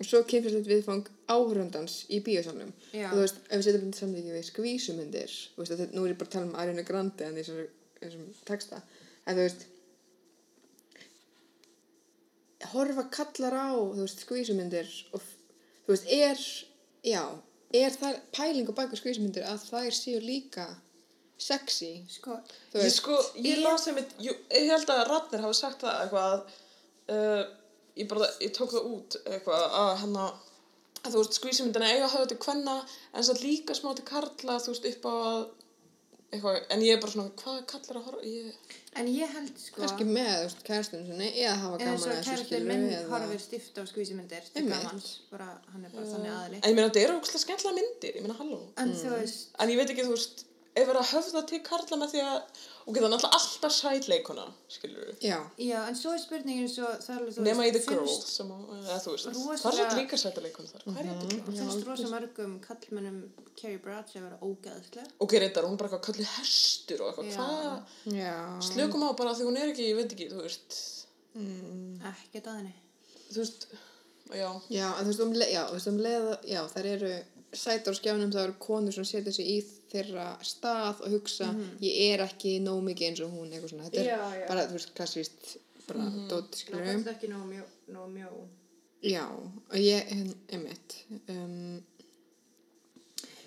og svo kynferðslegt viðfang áhörundans í bíósalunum Já. og þú veist, ef við setjum þetta samtíki við skvísumyndir þú veist, þetta, nú er ég bara að tala um Ariana Grande en þessum, þessum texta en þú veist horfa kallar á þú veist, skvísumyndir og þú veist, er já, er það pæling og baka skvísumyndir að þær séu líka sexy? Sko, þú Ég veist, sko, ég las einmitt, jú, ég held að Ratner hafi sagt það eitthvað að, uh, ég bara, ég tók það út eitthvað að hérna, að þú veist, skvísumyndina eiga að hafa til kvenna en satt líka smá til karla, þú veist, upp á að, eitthvað, en ég er bara svona, hvað kallar að horfa, ég, en ég held sko kannski með þú veist, kærstunum sinni eða hafa gaman svo að þessu skilu minn eða horfir stift á skvísimyndir til gamans, bara, hann er bara þannig aðli en ég meina, þetta eru ógustlega skemmtilega myndir, ég meina, halló. en þú veist, En ég veit ekki, þú veist, ef verið að höfða til karla með því að, ok, það er náttúrulega alltaf sætleikona, skilur við. já, já, en svo er spurningin svo, það er Nema í The Girl, sem, eða þú veist, rosalega- það er líka sætleikona þar, er þetta ekki? finnst rosa mörgum kallmennum Carrie Bradshaw að vera ógæðslega Ok, reyndar, hún er bara eitthvað kallið hestur og eitthvað, slökum á bara því hún er ekki, ég veit ekki, þú veist, ekkert að henni. Þú veist, já, Já, en þú veist, um, le já, þú veist, um leið, já, þær eru sætar á skjánum, það eru konur sem setja sig í þeirra stað og hugsa, ég er ekki nóg mikið eins og hún, eitthvað svona, þetta er Já, já. bara, þú veist, klassíst bara Mhm. dót, Það skilur fannst ekki nóg mjó, nóg mjó. Já, og ég, hérna, einmitt, um,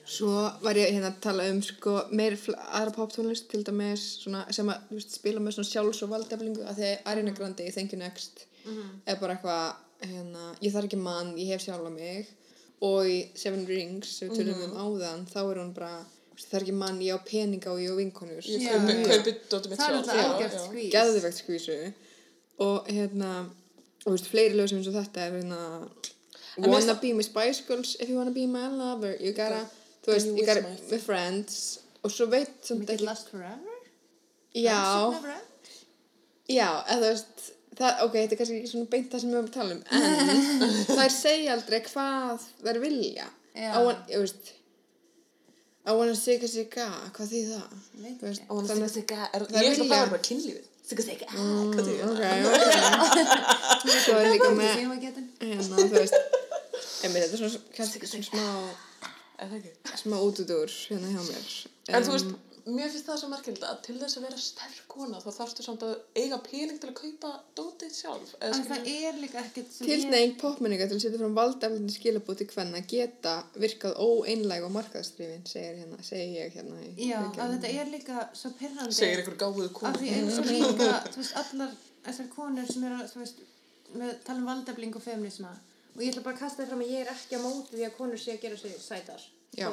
svo var ég hérna að tala um, sko, meir aðra poptónlist, til dæmis, svona, sem að, veist, spila með svona sjálfs- og valdeflingu, að því að Ariana Grande í Thank You Next er bara eitthvað, hérna, ég þarf ekki mann, ég hef sjálfa mig, og í Seven Rings, sem við tölum um áðan, þá er hún bara, þú veist, það er ekki mann, ég á peninga og ég á vinkonur, Já, kaupi, kaupi dóttir mitt Það er sjálf. já, algjört já. skvís. geðvegt skvísu, og hérna, og þú veist, fleiri lög sem eins og þetta er hérna, Wanna be my Spice Girls if you wanna be my lover you gotta, þú veist, you gotta my friends og svo veit samt Make it last forever? já, já, eða þú veist það, ok, þetta er kannski ekki svona beint það sem við erum að tala um en þær segja aldrei hvað þær vilja. Já. I want, ég veist I wanna sika sika, hvað því það? Veist, Og hún þannig sigga sigga, er, Það ég að það var bara kynlífið. Sigga sigga, hvað því ok, það? ok svo er líka með hérna, þú veist. Einmitt, þetta er svona, kannski svona smá Er það smá útudúr hérna hjá mér. En þú veist, mér finnst það svo merkilegt að til þess að vera sterk kona þá þarfstu samt að eiga pening til að kaupa dótið sjálf. Eða En það er líka ekkert sem Tilneying popmenninga til að setja fram valdeflindi skilabúti til hvenna geta virkað óeinlæg og markaðstrifin, segir, hérna, segir ég hérna í Já, að viðgerðinni. þetta er líka svo pyrrandi. segir einhver gáðuð Af kona. því eins og líka, þú veist, allar þessar konur sem eru, þú veist, með tala um valdefling og feminisma og ég ætla bara að kasta það fram að ég er ekki á móti því að konur sé að gera sig sætar. Já.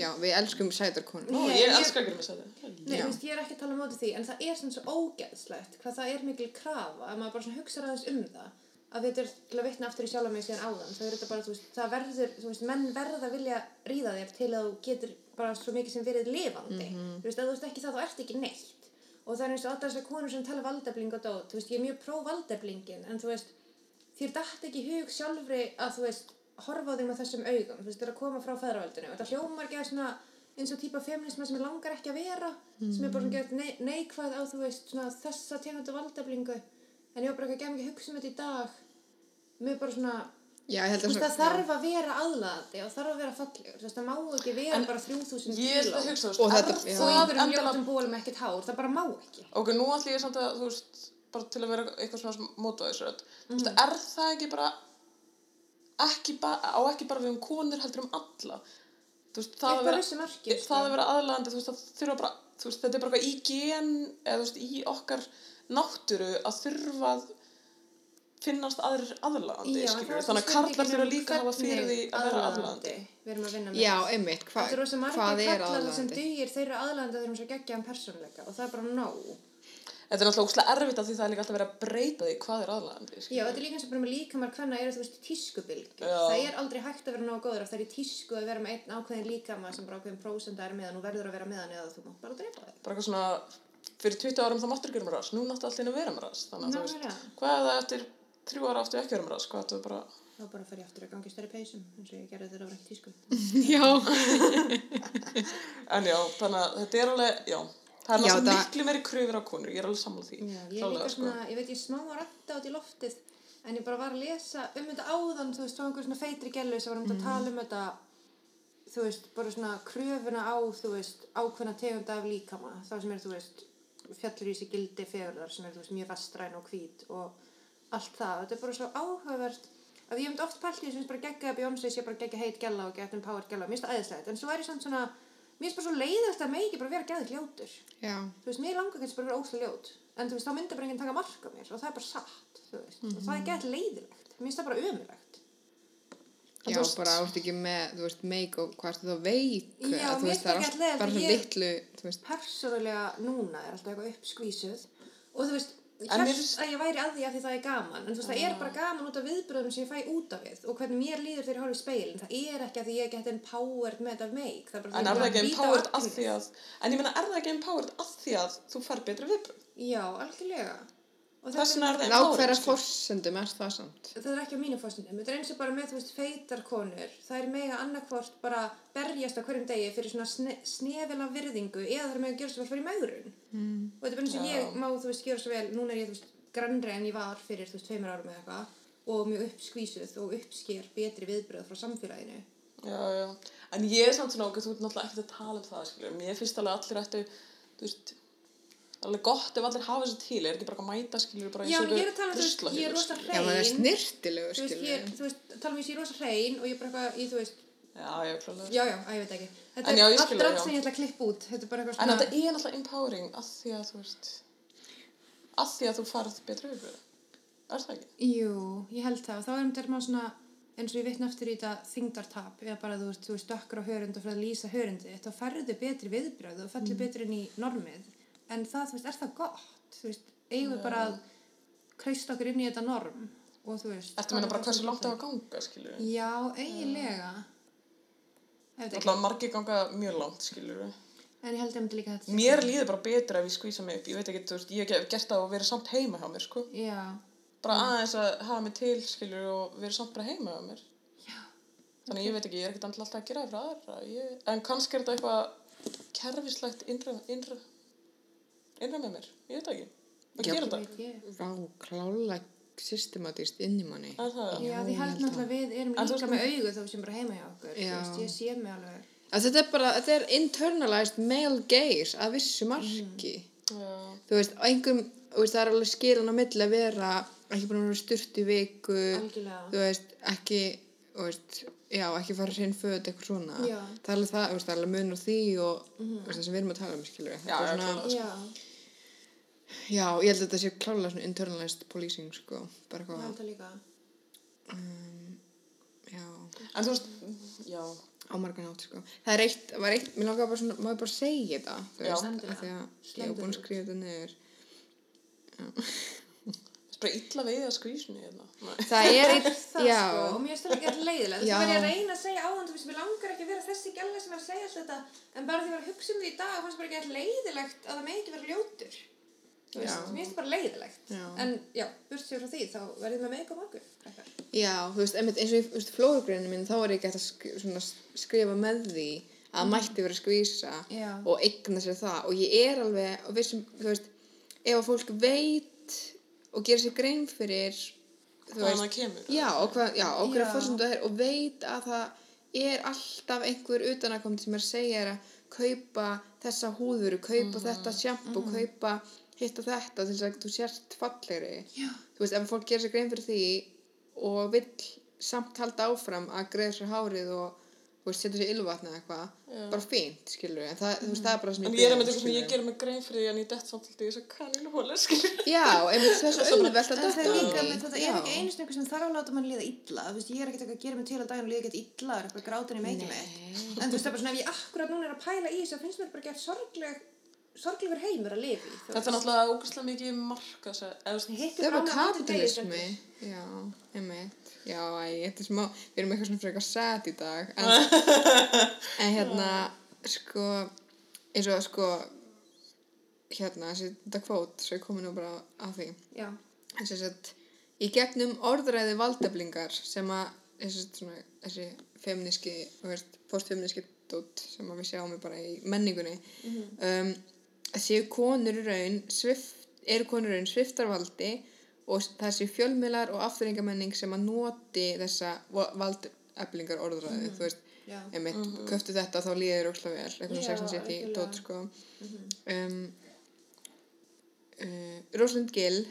Já, við elskum sætarkonur. Ó, Ég- ég ég- elska að gera mig sæði. Nei, þú veist, ég er ekki að tala um móti því, en það er sem svo ógeðslegt hvað það er mikil krafa, að maður bara svona hugsa aðeins um það, að þetta er til að vitna aftur í sjálfa mig síðan áðan, það er bara, þú veist, það verður, þú veist, menn verða að vilja ríða þér til að þú getur bara svo mikið sem verið lifandi, þú veist, ef þú veist ekki það, þá ert ekki neitt, og það er eins og allar þessar konur sem tala valdefling og dót, þú veist, ég er mjög pró valdeblingin, en þú veist, þér dætt ekki hug sjálfri að þú veist, horfa á þig með þessum augum, þú veist, það er að koma frá feðravöldinu og þetta hljómar ekki að svona eins og típa feminisma sem ég langar ekki að vera sem er bara svona gett nei, neikvæð á þú veist svona þessa tegundu valdeflingu. En ég var bara ekki að gema ekki að hugsa um þetta í dag. Mér bara svona Já, ég held þú að veist, það þarf að vera aðlaðandi og þarf að vera fallegur. Þú veist, það má ekki vera En bara 3000 Ég er kíló að hugsa, Og þetta- er það endilega ljótum bólum ekkert hár, það bara má ekki. Ok, nú ætlum ég samt að, þú veist, bara til að vera eitthvað svona mótvæðisrödd, þú veist, Mhm. er það ekki bara, ekki á ekki bara við um konur heldur um alla, þú veist, það að að vera, sko. það að vera aðlandi, það þurfa bara, þú veist, þetta er bara eitthvað í gen, eða veist, í okkar náttúru að þurfa að finnast aðrir aðlandi, Já, en það er þannig að karlar þurfa um líka að hafa fyrir því að vera aðlandi. við erum að vinna með Já, einmitt, hva, Þetta er rosa margir hvað er kallar sem aðlandi? dugir þeirra eru svo geggjaðan persónleika og það er bara nóg. Þetta er náttúrulega úrslega erfitt af því það er líka alltaf verið að breyta því hvað er aðlandi, Já, þetta er líka eins og bara með líkamar hvenna veist í tískubilgi. Það er aldrei hægt að vera nógu góður ef það er í tísku að vera með einn ákveðin líkama sem bara ákveðin prósenda er með að nú verður að vera með hann eða þú mátt bara drepa þig. bara eitthvað svona fyrir 20 árum þá máttur ekki vera með ras nú náttu allir að vera með ras þannig að þú veist er það bara Þá bara fer ég aftur að gangi stærri peysum eins og ég gerði þegar það var ekki í tísku. Já, en já þannig að þetta er alveg já það er Já, náttúrulega það- miklu meiri kröfur á konur ég er alveg sammála því Já, ég Klálega, sko. svona, ég veit ég smá að rætta át í loftið en ég bara var að lesa um þetta áðan þú veist, frá einhver svona feitri gælu sem var um Mhm. að tala um þetta þú veist, bara svona kröfuna á þú veist, ákveðna tegunda af líkama það sem er, þú veist, fjallur í sig gildi fegurðar sem er, þú veist, mjög vestræn og hvít og allt það, þetta er bara svo áhugavert að ég hef oft pælt í þess að bara gegga að Beyoncé sé bara gegga heit gæla og gegga empowered gæla, mér finnst það æðislegt en svo er ég samt svona, mér finnst bara svo leiðast að megi bara vera gæðið ljótur. Já, þú veist, mér langar kannski bara vera óslega ljót. En þú veist, þá myndi bara enginn taka mark á mér og það er bara satt, þú veist, og það er gett leiðilegt mér finnst það bara ömulegt já, bara átt ekki með, þú veist, make og hvað ertu þá veik? Já, mér veist, finnst það er allt leiðilegt, bara svo ég- litlu, þú veist, persónulega núna er alltaf eitthvað uppskvísuð og þú veist, En hérst finnst- að ég væri að því að því það er gaman en þú veist, það er bara gaman út af viðbröðum sem ég fæ út af við og hvernig mér líður þegar ég horf í speilin það er ekki að því ég get empowered með þetta make. Það er bara en því er ég það ekki empowered að því að en ég meina er það ekki empowered að því að þú fær betri viðbröð já, algjörlega og þess vegna er það hverja sko. er það samt? það er ekki á mínu fórstundum, þetta er eins og bara með þú veist feitar konur, það er mega annarkvort bara berjast á hverjum degi fyrir svona sne snefila virðingu eða það er mega að gera svo vel fyrir megrun mm. og þetta er bara eins og Já. ég má þú veist gera svo vel, núna er ég þú veist grannri en ég var fyrir þú veist tveimur árum eða eitthvað og mjög uppskvísuð og uppsker betri viðbröð frá samfélaginu já, já. en ég er samt svona okkur þú ert náttúrulega ekkert að tala um það skilur. mér finnst alveg allir ættu þú veist alveg gott ef allir hafa þessu til, er ekki bara að mæta skilur bara Já, og ég er að tala um, þú veist, ég er rosa Já, maður er hrein. snirtilegu, Þú veist, skilur. þú veist, tala um ég sé rosa hrein og ég er bara eitthvað í, þú veist, Já, já, klálega. já, já, að ég veit ekki. Þetta En já, er skil allt það, sem ég ætla að klippa út. Þetta er bara eitthvað En svona... þetta er náttúrulega empowering að því að þú veist, að því að þú farð betra yfir Er það ekki? Jú, ég held það. Þá er þetta maður svona, eins og ég vitna aftur í þetta þingdartap, eða bara þú veist, þú veist, dökkur á hörund og fyrir að lýsa hörundi, þá færðu betri viðbröð og fellir betri inn í normið. En það, þú veist, er það gott? Þú veist, eigum við bara að kreista okkur inn í þetta norm og þú veist... Að meina bara hversu langt það var að ganga, við? Já, eiginlega. Ekki. Alltaf margir ganga mjög langt, við. En ég held að ég myndi líka að þetta... Mér líður bara betur ef ég skvísa mig upp. Ég veit ekki, þú veist, ég hef gert það og verið samt heima hjá mér, sko. Já, Bara aðeins að hafa mig til, skilur og verið samt bara heima hjá mér. já. Þannig ég veit ekki, ég er ekkert alltaf að gera það frá aðra. Ég... En kannski er þetta eitthvað kerfislegt innra, innra, innra með mér. Ég veit ekki. Hvað gerir þetta? Vá, klála systematíst inn í manni. Er það? Já, því held náttúrulega við erum líka veist- með augu þá sem bara heima hjá okkur. Veist, ég sé mig alveg. Að þetta er bara, þetta er internalized male gaze að vissu marki. Já. Þú veist, einhverjum, veist, það er alveg skilan á milli að vera ekki búin að vera sturt í viku, Algjörlega. þú veist, ekki, þú veist, já, ekki fara hrein föt, eitthvað svona. Já. Það er alveg það, þú veist, það er alveg munur á því og, veist, það sem við erum að tala um, skilur við. Já, já, klálega. Já, Já, ég held að þetta sé klálega svona internalized policing, sko, bara ég eitthvað, held það líka. um, já, En þú veist, já. á margan átt, sko. Það er eitt, var eitt, mér langar bara svona, má ég bara segja þetta, þú Já. veist, af því að ég hef búin að skrifa þetta niður. Það er bara illa veið að skvísinu hérna. Það er eitt, Það já, sko, og mér finnst það ekki leiðilegt. Þess Já. að ég að reyna að segja á þú veist, mér langar ekki að vera þessi gæla sem er að segja allt þetta, en bara því að ég var að hugsa um því í dag, fannst bara ekki eitthvað leiðilegt að það megi ekki vera ljótur. Þú veist, mér finnst það bara leiðilegt. Já. En já, burt sér frá því, þá verðið með meika morgun. krakkar. Já, þú veist, einmitt, eins og í flóðugreinu mín, þá er ég gett að sk svona, skrifa með því að mætti vera að skvísa Já. og eigna sér það og ég er alveg, og vissum, þú veist, ef að fólk veit og gerir sér grein fyrir, Hvaðan það kemur. já, og hvað, já, og hverja fórsöndu það er og veit að það er alltaf einhver utanakomandi sem er að segja þér að kaupa þessa húðuru, kaupa þetta sjampo, kaupa hitt og þetta til þess að þú sért fallegri Já. þú veist, ef fólk gerir sér grein fyrir því og vill samt halda áfram að greiða sér hárið og setja sér ylvatna eða eitthvað bara fínt, skilur en það, þú veist, það er bara sem En ég er með þetta sem ég gerir mig grein fyrir því en ég dett samt alltaf í þess að kaninu hóla, skilur. já, einmitt það er svo auðvelt að En það er detta líka, í. með, þetta Já. er ekki einu snöggur sem þarf að láta mann líða illa. Þú veist, ég er ekkert eitthvað að gera mig til að daginn og líða ekkert illa, það er eitthvað grátin í meikið mitt. En þú veist, það er bara svona, ef ég akkurat núna er að pæla í þessu, þá finnst mér bara sorglegur heimur að þú Þetta er náttúrulega ógæslega mikið marka þess að, það er bara kapitalismi já, einmitt. Já, æ, þetta er smá, við erum eitthvað svona frekar sad í dag en, en hérna, sko eins og sko hérna, þessi, þetta kvót svo ég komi nú bara að því. Sem sagt í gegnum orðræði valdeflingar sem að þessi, svona, þessi femníski postfemníski dót sem að við sjáum bara í menningunni um, séu konur í raun svift, eru konur raun sviftarvaldi og það séu fjölmiðlar og afturringamenning sem að noti þessa valdeflingar orðræði þú veist, já. einmitt, köftu þetta þá líður óslega vel, eitthvað Já, svona 16 city algjörlega. dót sko um, uh, Rosalind Gill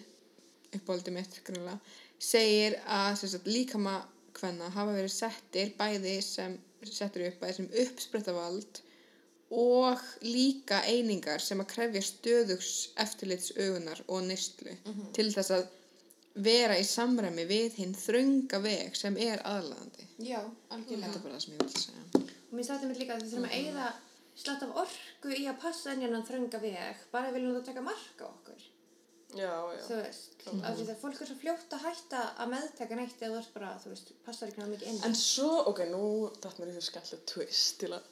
uppáldið mitt grunlega, segir að sem sagt, líkama hvenna hafa verið settir bæði sem settur upp bæði sem uppsprettavald og líka einingar sem að krefja stöðugs eftirlits augunar og nýstlu til þess að vera í samræmi við hinn þrönga veg sem er aðlaðandi. Já, Þetta algjörlega. er bara það sem ég vil segja. Og mér stætti mér líka að við þurfum að eigða slatt af orku í að passa inn hennan þrönga veg, bara við viljum þetta taka marka okkur. já, já. Þú veist, af því að fólk er svo fljótt að hætta að meðtaka neitt eða þú ert bara, þú veist, passar ekki náðu mikið inn. En svo, ok, nú dætt mér í þessu skemmtilega twist til að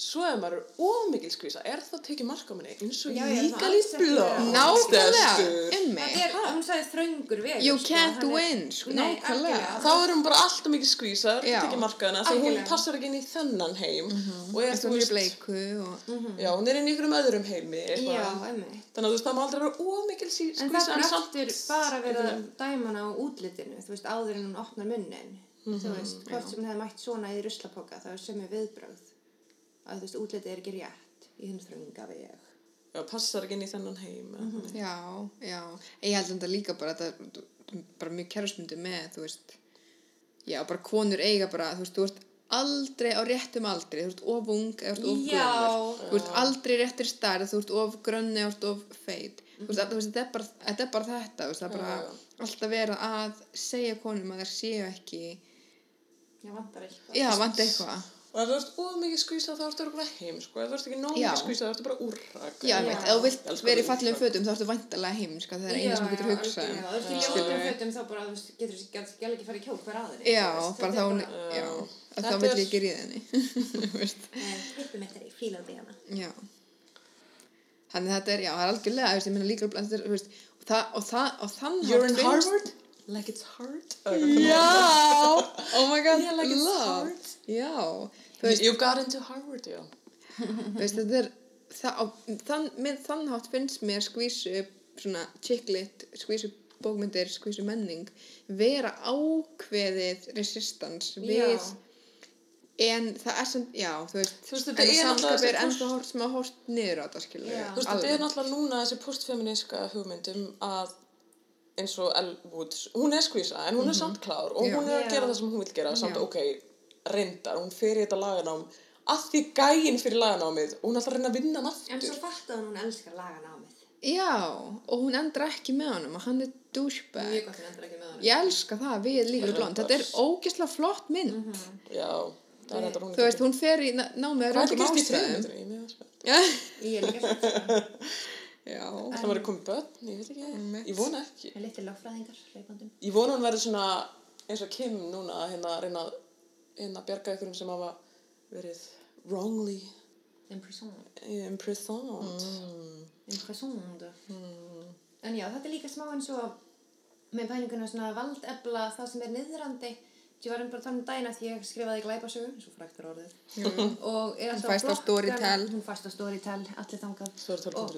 Svo ef maður er ómikil skvísa, er það tekið mark á minni eins og líka ekki blóð. Nákvæmlega, ummi. er, hún sagði þröngur veg. You can't win, sko, nákvæmlega. Þá erum bara alltaf mikið skvísar, Já. tekið mark á hana, því hún passar ekki inn í þennan heim og er, Þú er veist, bleiku og... já, hún er inn í ykkurum öðrum heimi, Já, emmi. Þannig að þú veist, það má aldrei vera ómikil sí- En skvísa, það er aftur bara verið að dæma hana á útlitinu, þú veist, áður en hún opnar munnin. Þú veist, hvort sem Að þú veist, útlitið er ekki rétt í hinn þrönga veg. já, passar ekki inn í þennan heim eða þannig. Já, já. Ég held þetta líka bara þetta bara mjög kærusmundi með, þú veist, já, bara konur eiga bara, þú veist, þú veist aldrei á réttum aldri, þú veist, of ung eða þú veist, of Já. gömur. Þú veist, aldrei réttir stærð, þú veist, of grönni eða þú veist, of feit. Þú veist, þú veist, þetta er bara þetta, er bara þetta þú veist, það er bara Já. alltaf vera að segja konum að þær séu ekki, Já, vantar eitthvað. já, vandi eitthvað. Og ef þú ert of mikið skvísa þá ertu örugglega heim sko. ef þú ert ekki nóg mikið skvísa þá ertu bara úrrak Já, Já. veit, ef þú vilt vera í úrrak. fötum þá ertu vantalega heimska, það er eina sem þú getur hugsað. Já, þú ert í ljótum fötum þá bara, þú getur þessi gæl ekki fara í kjól hver aðri. Já, bara þá já, að þá vill ég ekki ríða henni, þú veist. Klippum þetta í hana. Já. Þannig þetta er, já, það er algjörlega, ég líka, er, og það, og það, og þann You're in finnst- Harvard? Like it's hard? Já, oh my god, Yeah, like it's love. Já, veist, you got into Harvard, já. veist, þetta er, það, á, þann, með þann hátt finnst mér skvísu, svona, chicklit, skvísu bókmyndir, skvísu menning, vera ákveðið resistance við, Já. en það er sem, já, þú veist, Þú veist, þetta en er náttúrulega samskapið er þessi ennþá hort sem að hort niður á þetta, skilur Já. Þú veist, þetta er náttúrulega núna þessi postfeminíska hugmyndum að eins og Elle Woods, hún er skvísa en hún er samt klár og hún er að gera það sem hún vil gera samt ok, reyndar, hún fer í þetta laganám að því gæinn fyrir laganámið og hún er alltaf að reyna að vinna hann En aftur svo fattaði hún elskar laganámið. Já, og hún endur ekki með honum og hann er douchebag. Mjög gott en endur ekki með hann. Ég elska það við líka blond. Þetta er ógeðslega flott mynd. Já, það er þetta hún Þú veist, hún fer í ná- námið í ástæðum. Ég er líka svo. Já. Það var að koma börn, ég veit ekki, Einmitt. ég vona ekki. Það er litið lögfræðingar, hleypandum. Ég vona hún verður svona eins og Kim núna að hérna reyna að hérna bjarga ykkurum sem hafa verið wrongly Impressant. imprisoned. Impressant. En já, þetta er líka smá eins og með pælinguna svona valdefla það sem er niðrandi. Ég var um bara að tala um dæna því ég skrifaði glæpasögu, svo frækt er orðið. og er alltaf flokkana- Storytel. Hún fæst á Storytel, allir þangað. Og.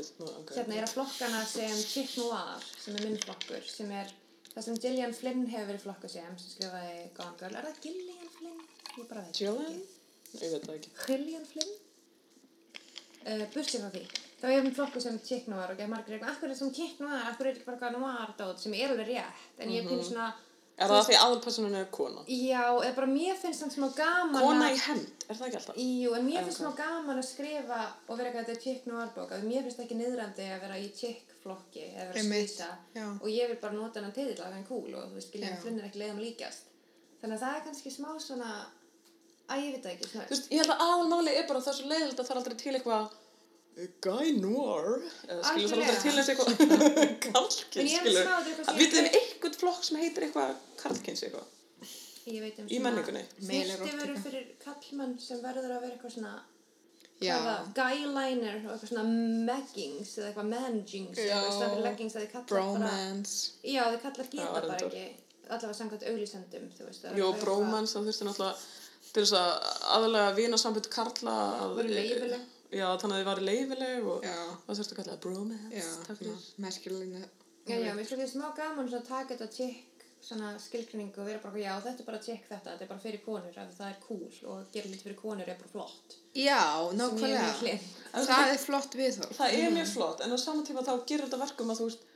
Hérna er að flokkana sem Chick Noir, sem er minn flokkur, sem er það sem Gillian Flynn hefur verið flokkuð sem, sem skrifaði Gone Girl. Er það Gillian Flynn? Ég bara veit það Gillian? ekki. Ég veit það ekki. Gillian Flynn? Uh, Bursið frá því. Þá hefur hún flokkuð sem Chick Noir og gefur margir eitthvað, akkur er sem Chick Noir, akkur er ekki bara Noir dót sem er alveg rétt, en ég er pínu svona, Er það því aðalpersonan er kona? já, eða bara mér finnst hann smá gaman Kona í hend, er það ekki alltaf? Jú, en mér finnst smá gaman að skrifa og vera eitthvað þetta er chick noir bók að mér finnst ekki niðrandi að vera í chick flokki eða vera já. og ég vil bara nota hennan titil að hann cool og þú veist, Já. Flynn er ekki leiðum líkast þannig að það er kannski smá svona að ég veit það ekki svona, Þú veist, ég held að aðalmáli er bara það svo leiðilegt að það er aldrei til eitthvað "A Guy Noir eða skilur það aldrei til eins eitthvað En er skilur að ég- vitið um flokk sem heitir eitthvað karlkins eitthvað ég veit um í menningunni verður fyrir kallmann sem verður að vera eitthvað svona Já. hvað það, guyliner og eitthvað svona meggings eða eitthvað manjings Já. eða eitthvað leggings að þið kallar bara Bromance. já þið kallar geta bara reyndar. ekki allavega samkvæmt auglýsendum þú veist það þurfti náttúrulega til þess að aðalega vina sambund karla að, Voru leyfileg. Já, þannig að þið varu leifileg og það þurfti að kalla bromance masculine. Já, já, mér finnst þetta smá gaman að taka þetta tjekk, svona skilgrinningu og vera bara, já, þetta er bara tjekk þetta, þetta er bara fyrir konur, það er cool og gera lítið fyrir konur er bara flott. Já, er nákvæmlega. Það er flott við þá. Það er mjög flott, en á saman tíma þá gerir þetta verkum að þú veist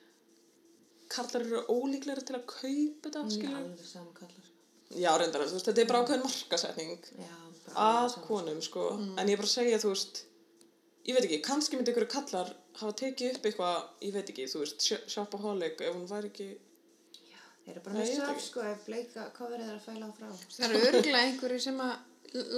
karlar eru ólíklegri til að kaupa þetta, Já, skilur alveg saman kallar. Já, reyndar, þú veist, þetta er bara ákveðin markasetning að konum, sko en ég er bara að segja, þú veist ég veit ekki, kannski myndi ykkur kallar hafa tekið upp eitthvað, ég veit ekki, þú veist Sh- Shopaholic, ef hún væri ekki Já, þeir eru bara með ekki. sko, ef bleika coverið er að fæla á frá. Það eru örgulega einhverju sem að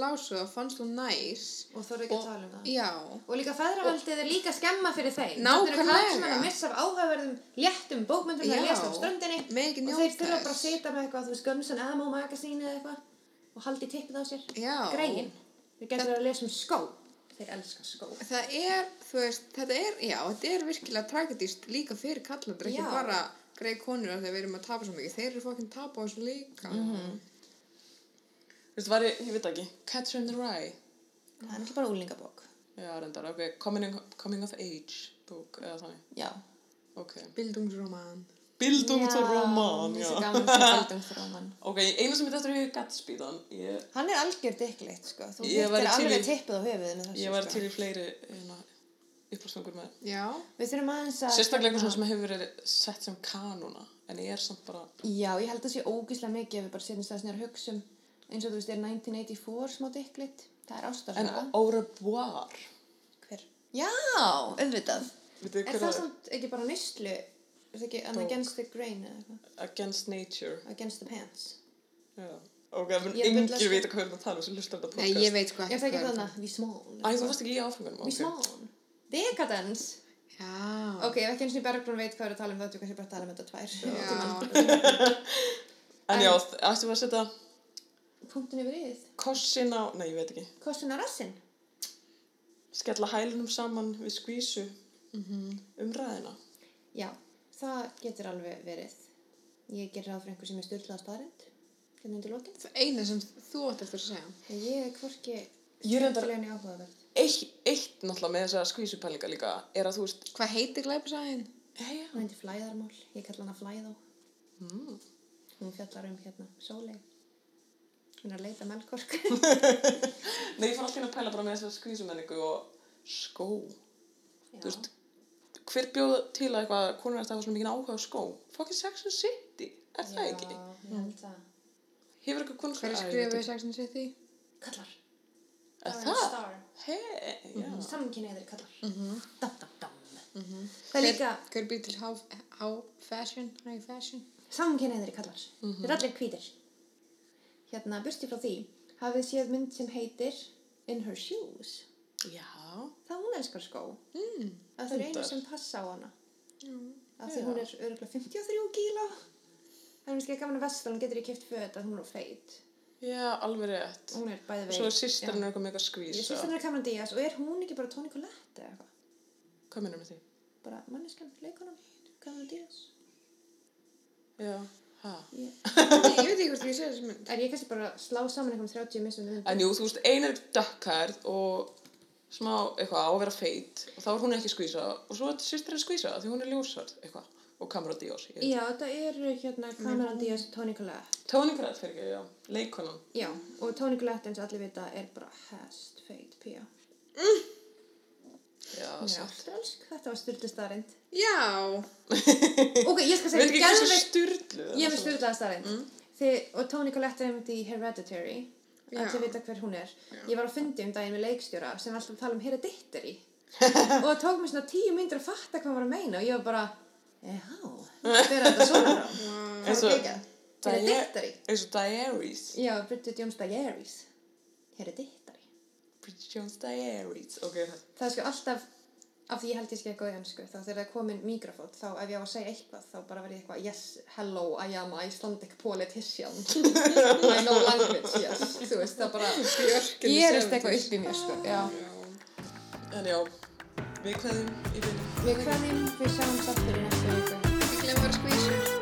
lásu og fannst þú næs. Og þú eru ekki að Og- tala um það. Já. Og líka feðravaldið er líka skemma fyrir þeim. Þetta eru kallar að missa af áhugaverðum, léttum bókmyndum að lesa á ströndinni. Og þeir þurfa bara að sita með eitthvað, þú veist, Guns N' Ammo magazine eða eitthvað og haldi tippið á sér. Já. Gregin. Þeir getur verið að lesa um skó. Þeir elska skó. Það er, þú veist, þetta er, já, þetta er virkilega tragedíst líka fyrir er ekki bara greið konur að þeir við erum að tapa svo mikið. Þeir eru fokkin tapa á þessu líka. Þú veist, væri, ég veit ekki, Catcher in the Rye Það er náttúrulega bara úlingabók. Já, reyndar, ok, coming, coming of age bók, eða þannig, Já. ok Bildungsroman. Bildungsroman, já, Þessi gaman sem bildungsroman. Ok, eina sem ég þetta er í Gatsby þann, ég, Hann er algjör dicklitt, sko. Þú hittir til alveg tippið á höfuðinu þessu, ég var sko. til í fleiri hérna, upplástangur með Já. Við þurfum aðeins að... sérstaklega eitthvað sem hefur verið sett sem kanúna en ég er samt bara Já, ég held að sé ógislega mikið ef við bara setjum stað snjara hugsa um eins og þú veist, er 1984 smá dikklit. Það er en ástarsaga. au revoir Hver? Já, auðvitað. Er það samt ekki bara nýstlu? Er það ekki an against the grain eða eitthvað? Against Nature Against the pants? Já. ok, það Ég bulla, sko. vita hvað við erum að tala um sem hlustar þetta Nei, podcast ég veit sko Er það ekki þannig? We small. Æ, þú varst ekki í áfangunum We small. Decadence. Já. Ok, ef ekki eins og Bergrún veit hvað er að tala um það, þú kannski bara að tala um þetta tvær. Já. En já, ættum við að setja Punktinu yfir íð. kossin á, nei, ég veit ekki Kostin að rassin. skella hælunum saman við skvísu Mhm. um ræðina Já, það getur alveg verið. Ég ger ráð fyrir einhver sem er styrlað staðrind. Hérna undir lokin. Það eina sem þú átt eftir að segja. Ég er hvorki reyndar- skemmtilegni áhugaverð. eitt, eitt náttúrulega með þessa skvísupælinga líka er að þú veist Hvað heitir glæpasæðin? hey, Hún heitir flæðarmál. Ég kalla hana flæðó. mm. Hún fjallar um hérna sólei. Hún er að leita melkork. Nei, ég fór alltaf að pæla bara með þessa skvísumenningu og skó Já. Þú veist, hver bjóð til að eitthvað konur eftir að hafa svona mikið áhuga á skó Fucking Sex and City, er það Já, ekki? ég held það. Hefur eitthvað konur Hver er skrifið. Sex and City? Kallar. Er það? Star. Hei, já Samkynniðir kallar. Mhm. Dam, dam, dam. Það er líka Hver býr til how, how fashion? High fashion? samkynniðir kallar. Þeir eru allir hvítir. Hérna, bursti frá því, hafið séð mynd sem heitir In Her Shoes. Já, Það hún elskar skó. Mm. Það er einu sem passa á hana. Af því Já. hún er örgulega 53 kíló. Það er kannski gaman að vesla, hún getur ekki kipt föt að hún er feit. já, alveg rétt Hún er bæði veit. svo er sýstirinn eitthvað Ég skvísa sýstirinn er Cameron Diaz og er hún ekki bara Toni Collette eða eitthvað? Hvað minnum með því? Bara manneskan, leikonum, Cameron Diaz. Já, ha Ég, veit ekki hvort ég sé þessi mynd. er ég kannski bara slá saman einhverjum 30 mismunum myndum? En jú, þú veist, ein er dökkhærð og smá eitthvað á að vera feit og þá er hún ekki skvísa og svo er sýstirinn skvísa því hún er ljósarð eitthvað og Cameron Diaz. Já, þetta eru hérna Cameron Diaz og Toni Collette. Tony Collette fyrir ekki, já, leikonan Já, og Toni Collette eins og allir vita er bara hest feit pía. Já, Já, strelsk, þetta var styrtu starrend. Já. Ok, ég skal segja, ekki hversu geðveikt- styrlu Ég með styrlaða starrend. Og Toni Collette er einmitt í Hereditary. Já. Allir vita hver hún er. Ég var á fundi um daginn með leikstjóra sem alltaf að tala um Hereditary. og það tók mér svona tíu myndir að fatta hvað hann var að meina og ég var bara, já, fyrir þetta svona. Það Eins og geggjað. Hereditary. eins og Diaries Já, Bridget Jones Diaries. Hereditary. Bridget Jones Diaries ok, Það er sko alltaf, af því ég held ég sé eitthvað í hansku, þá þegar það er komin mikrofót, þá ef ég á að segja eitthvað, þá bara verði ég eitthvað, yes, hello, I am Icelandic politician. I know language, yes. Þú veist, það bara gerist eitthvað upp í mér, sko. Já. en já við kveðum Við hvernig við sjáum sattur í næstu viku. Ekki glemma að skvísur.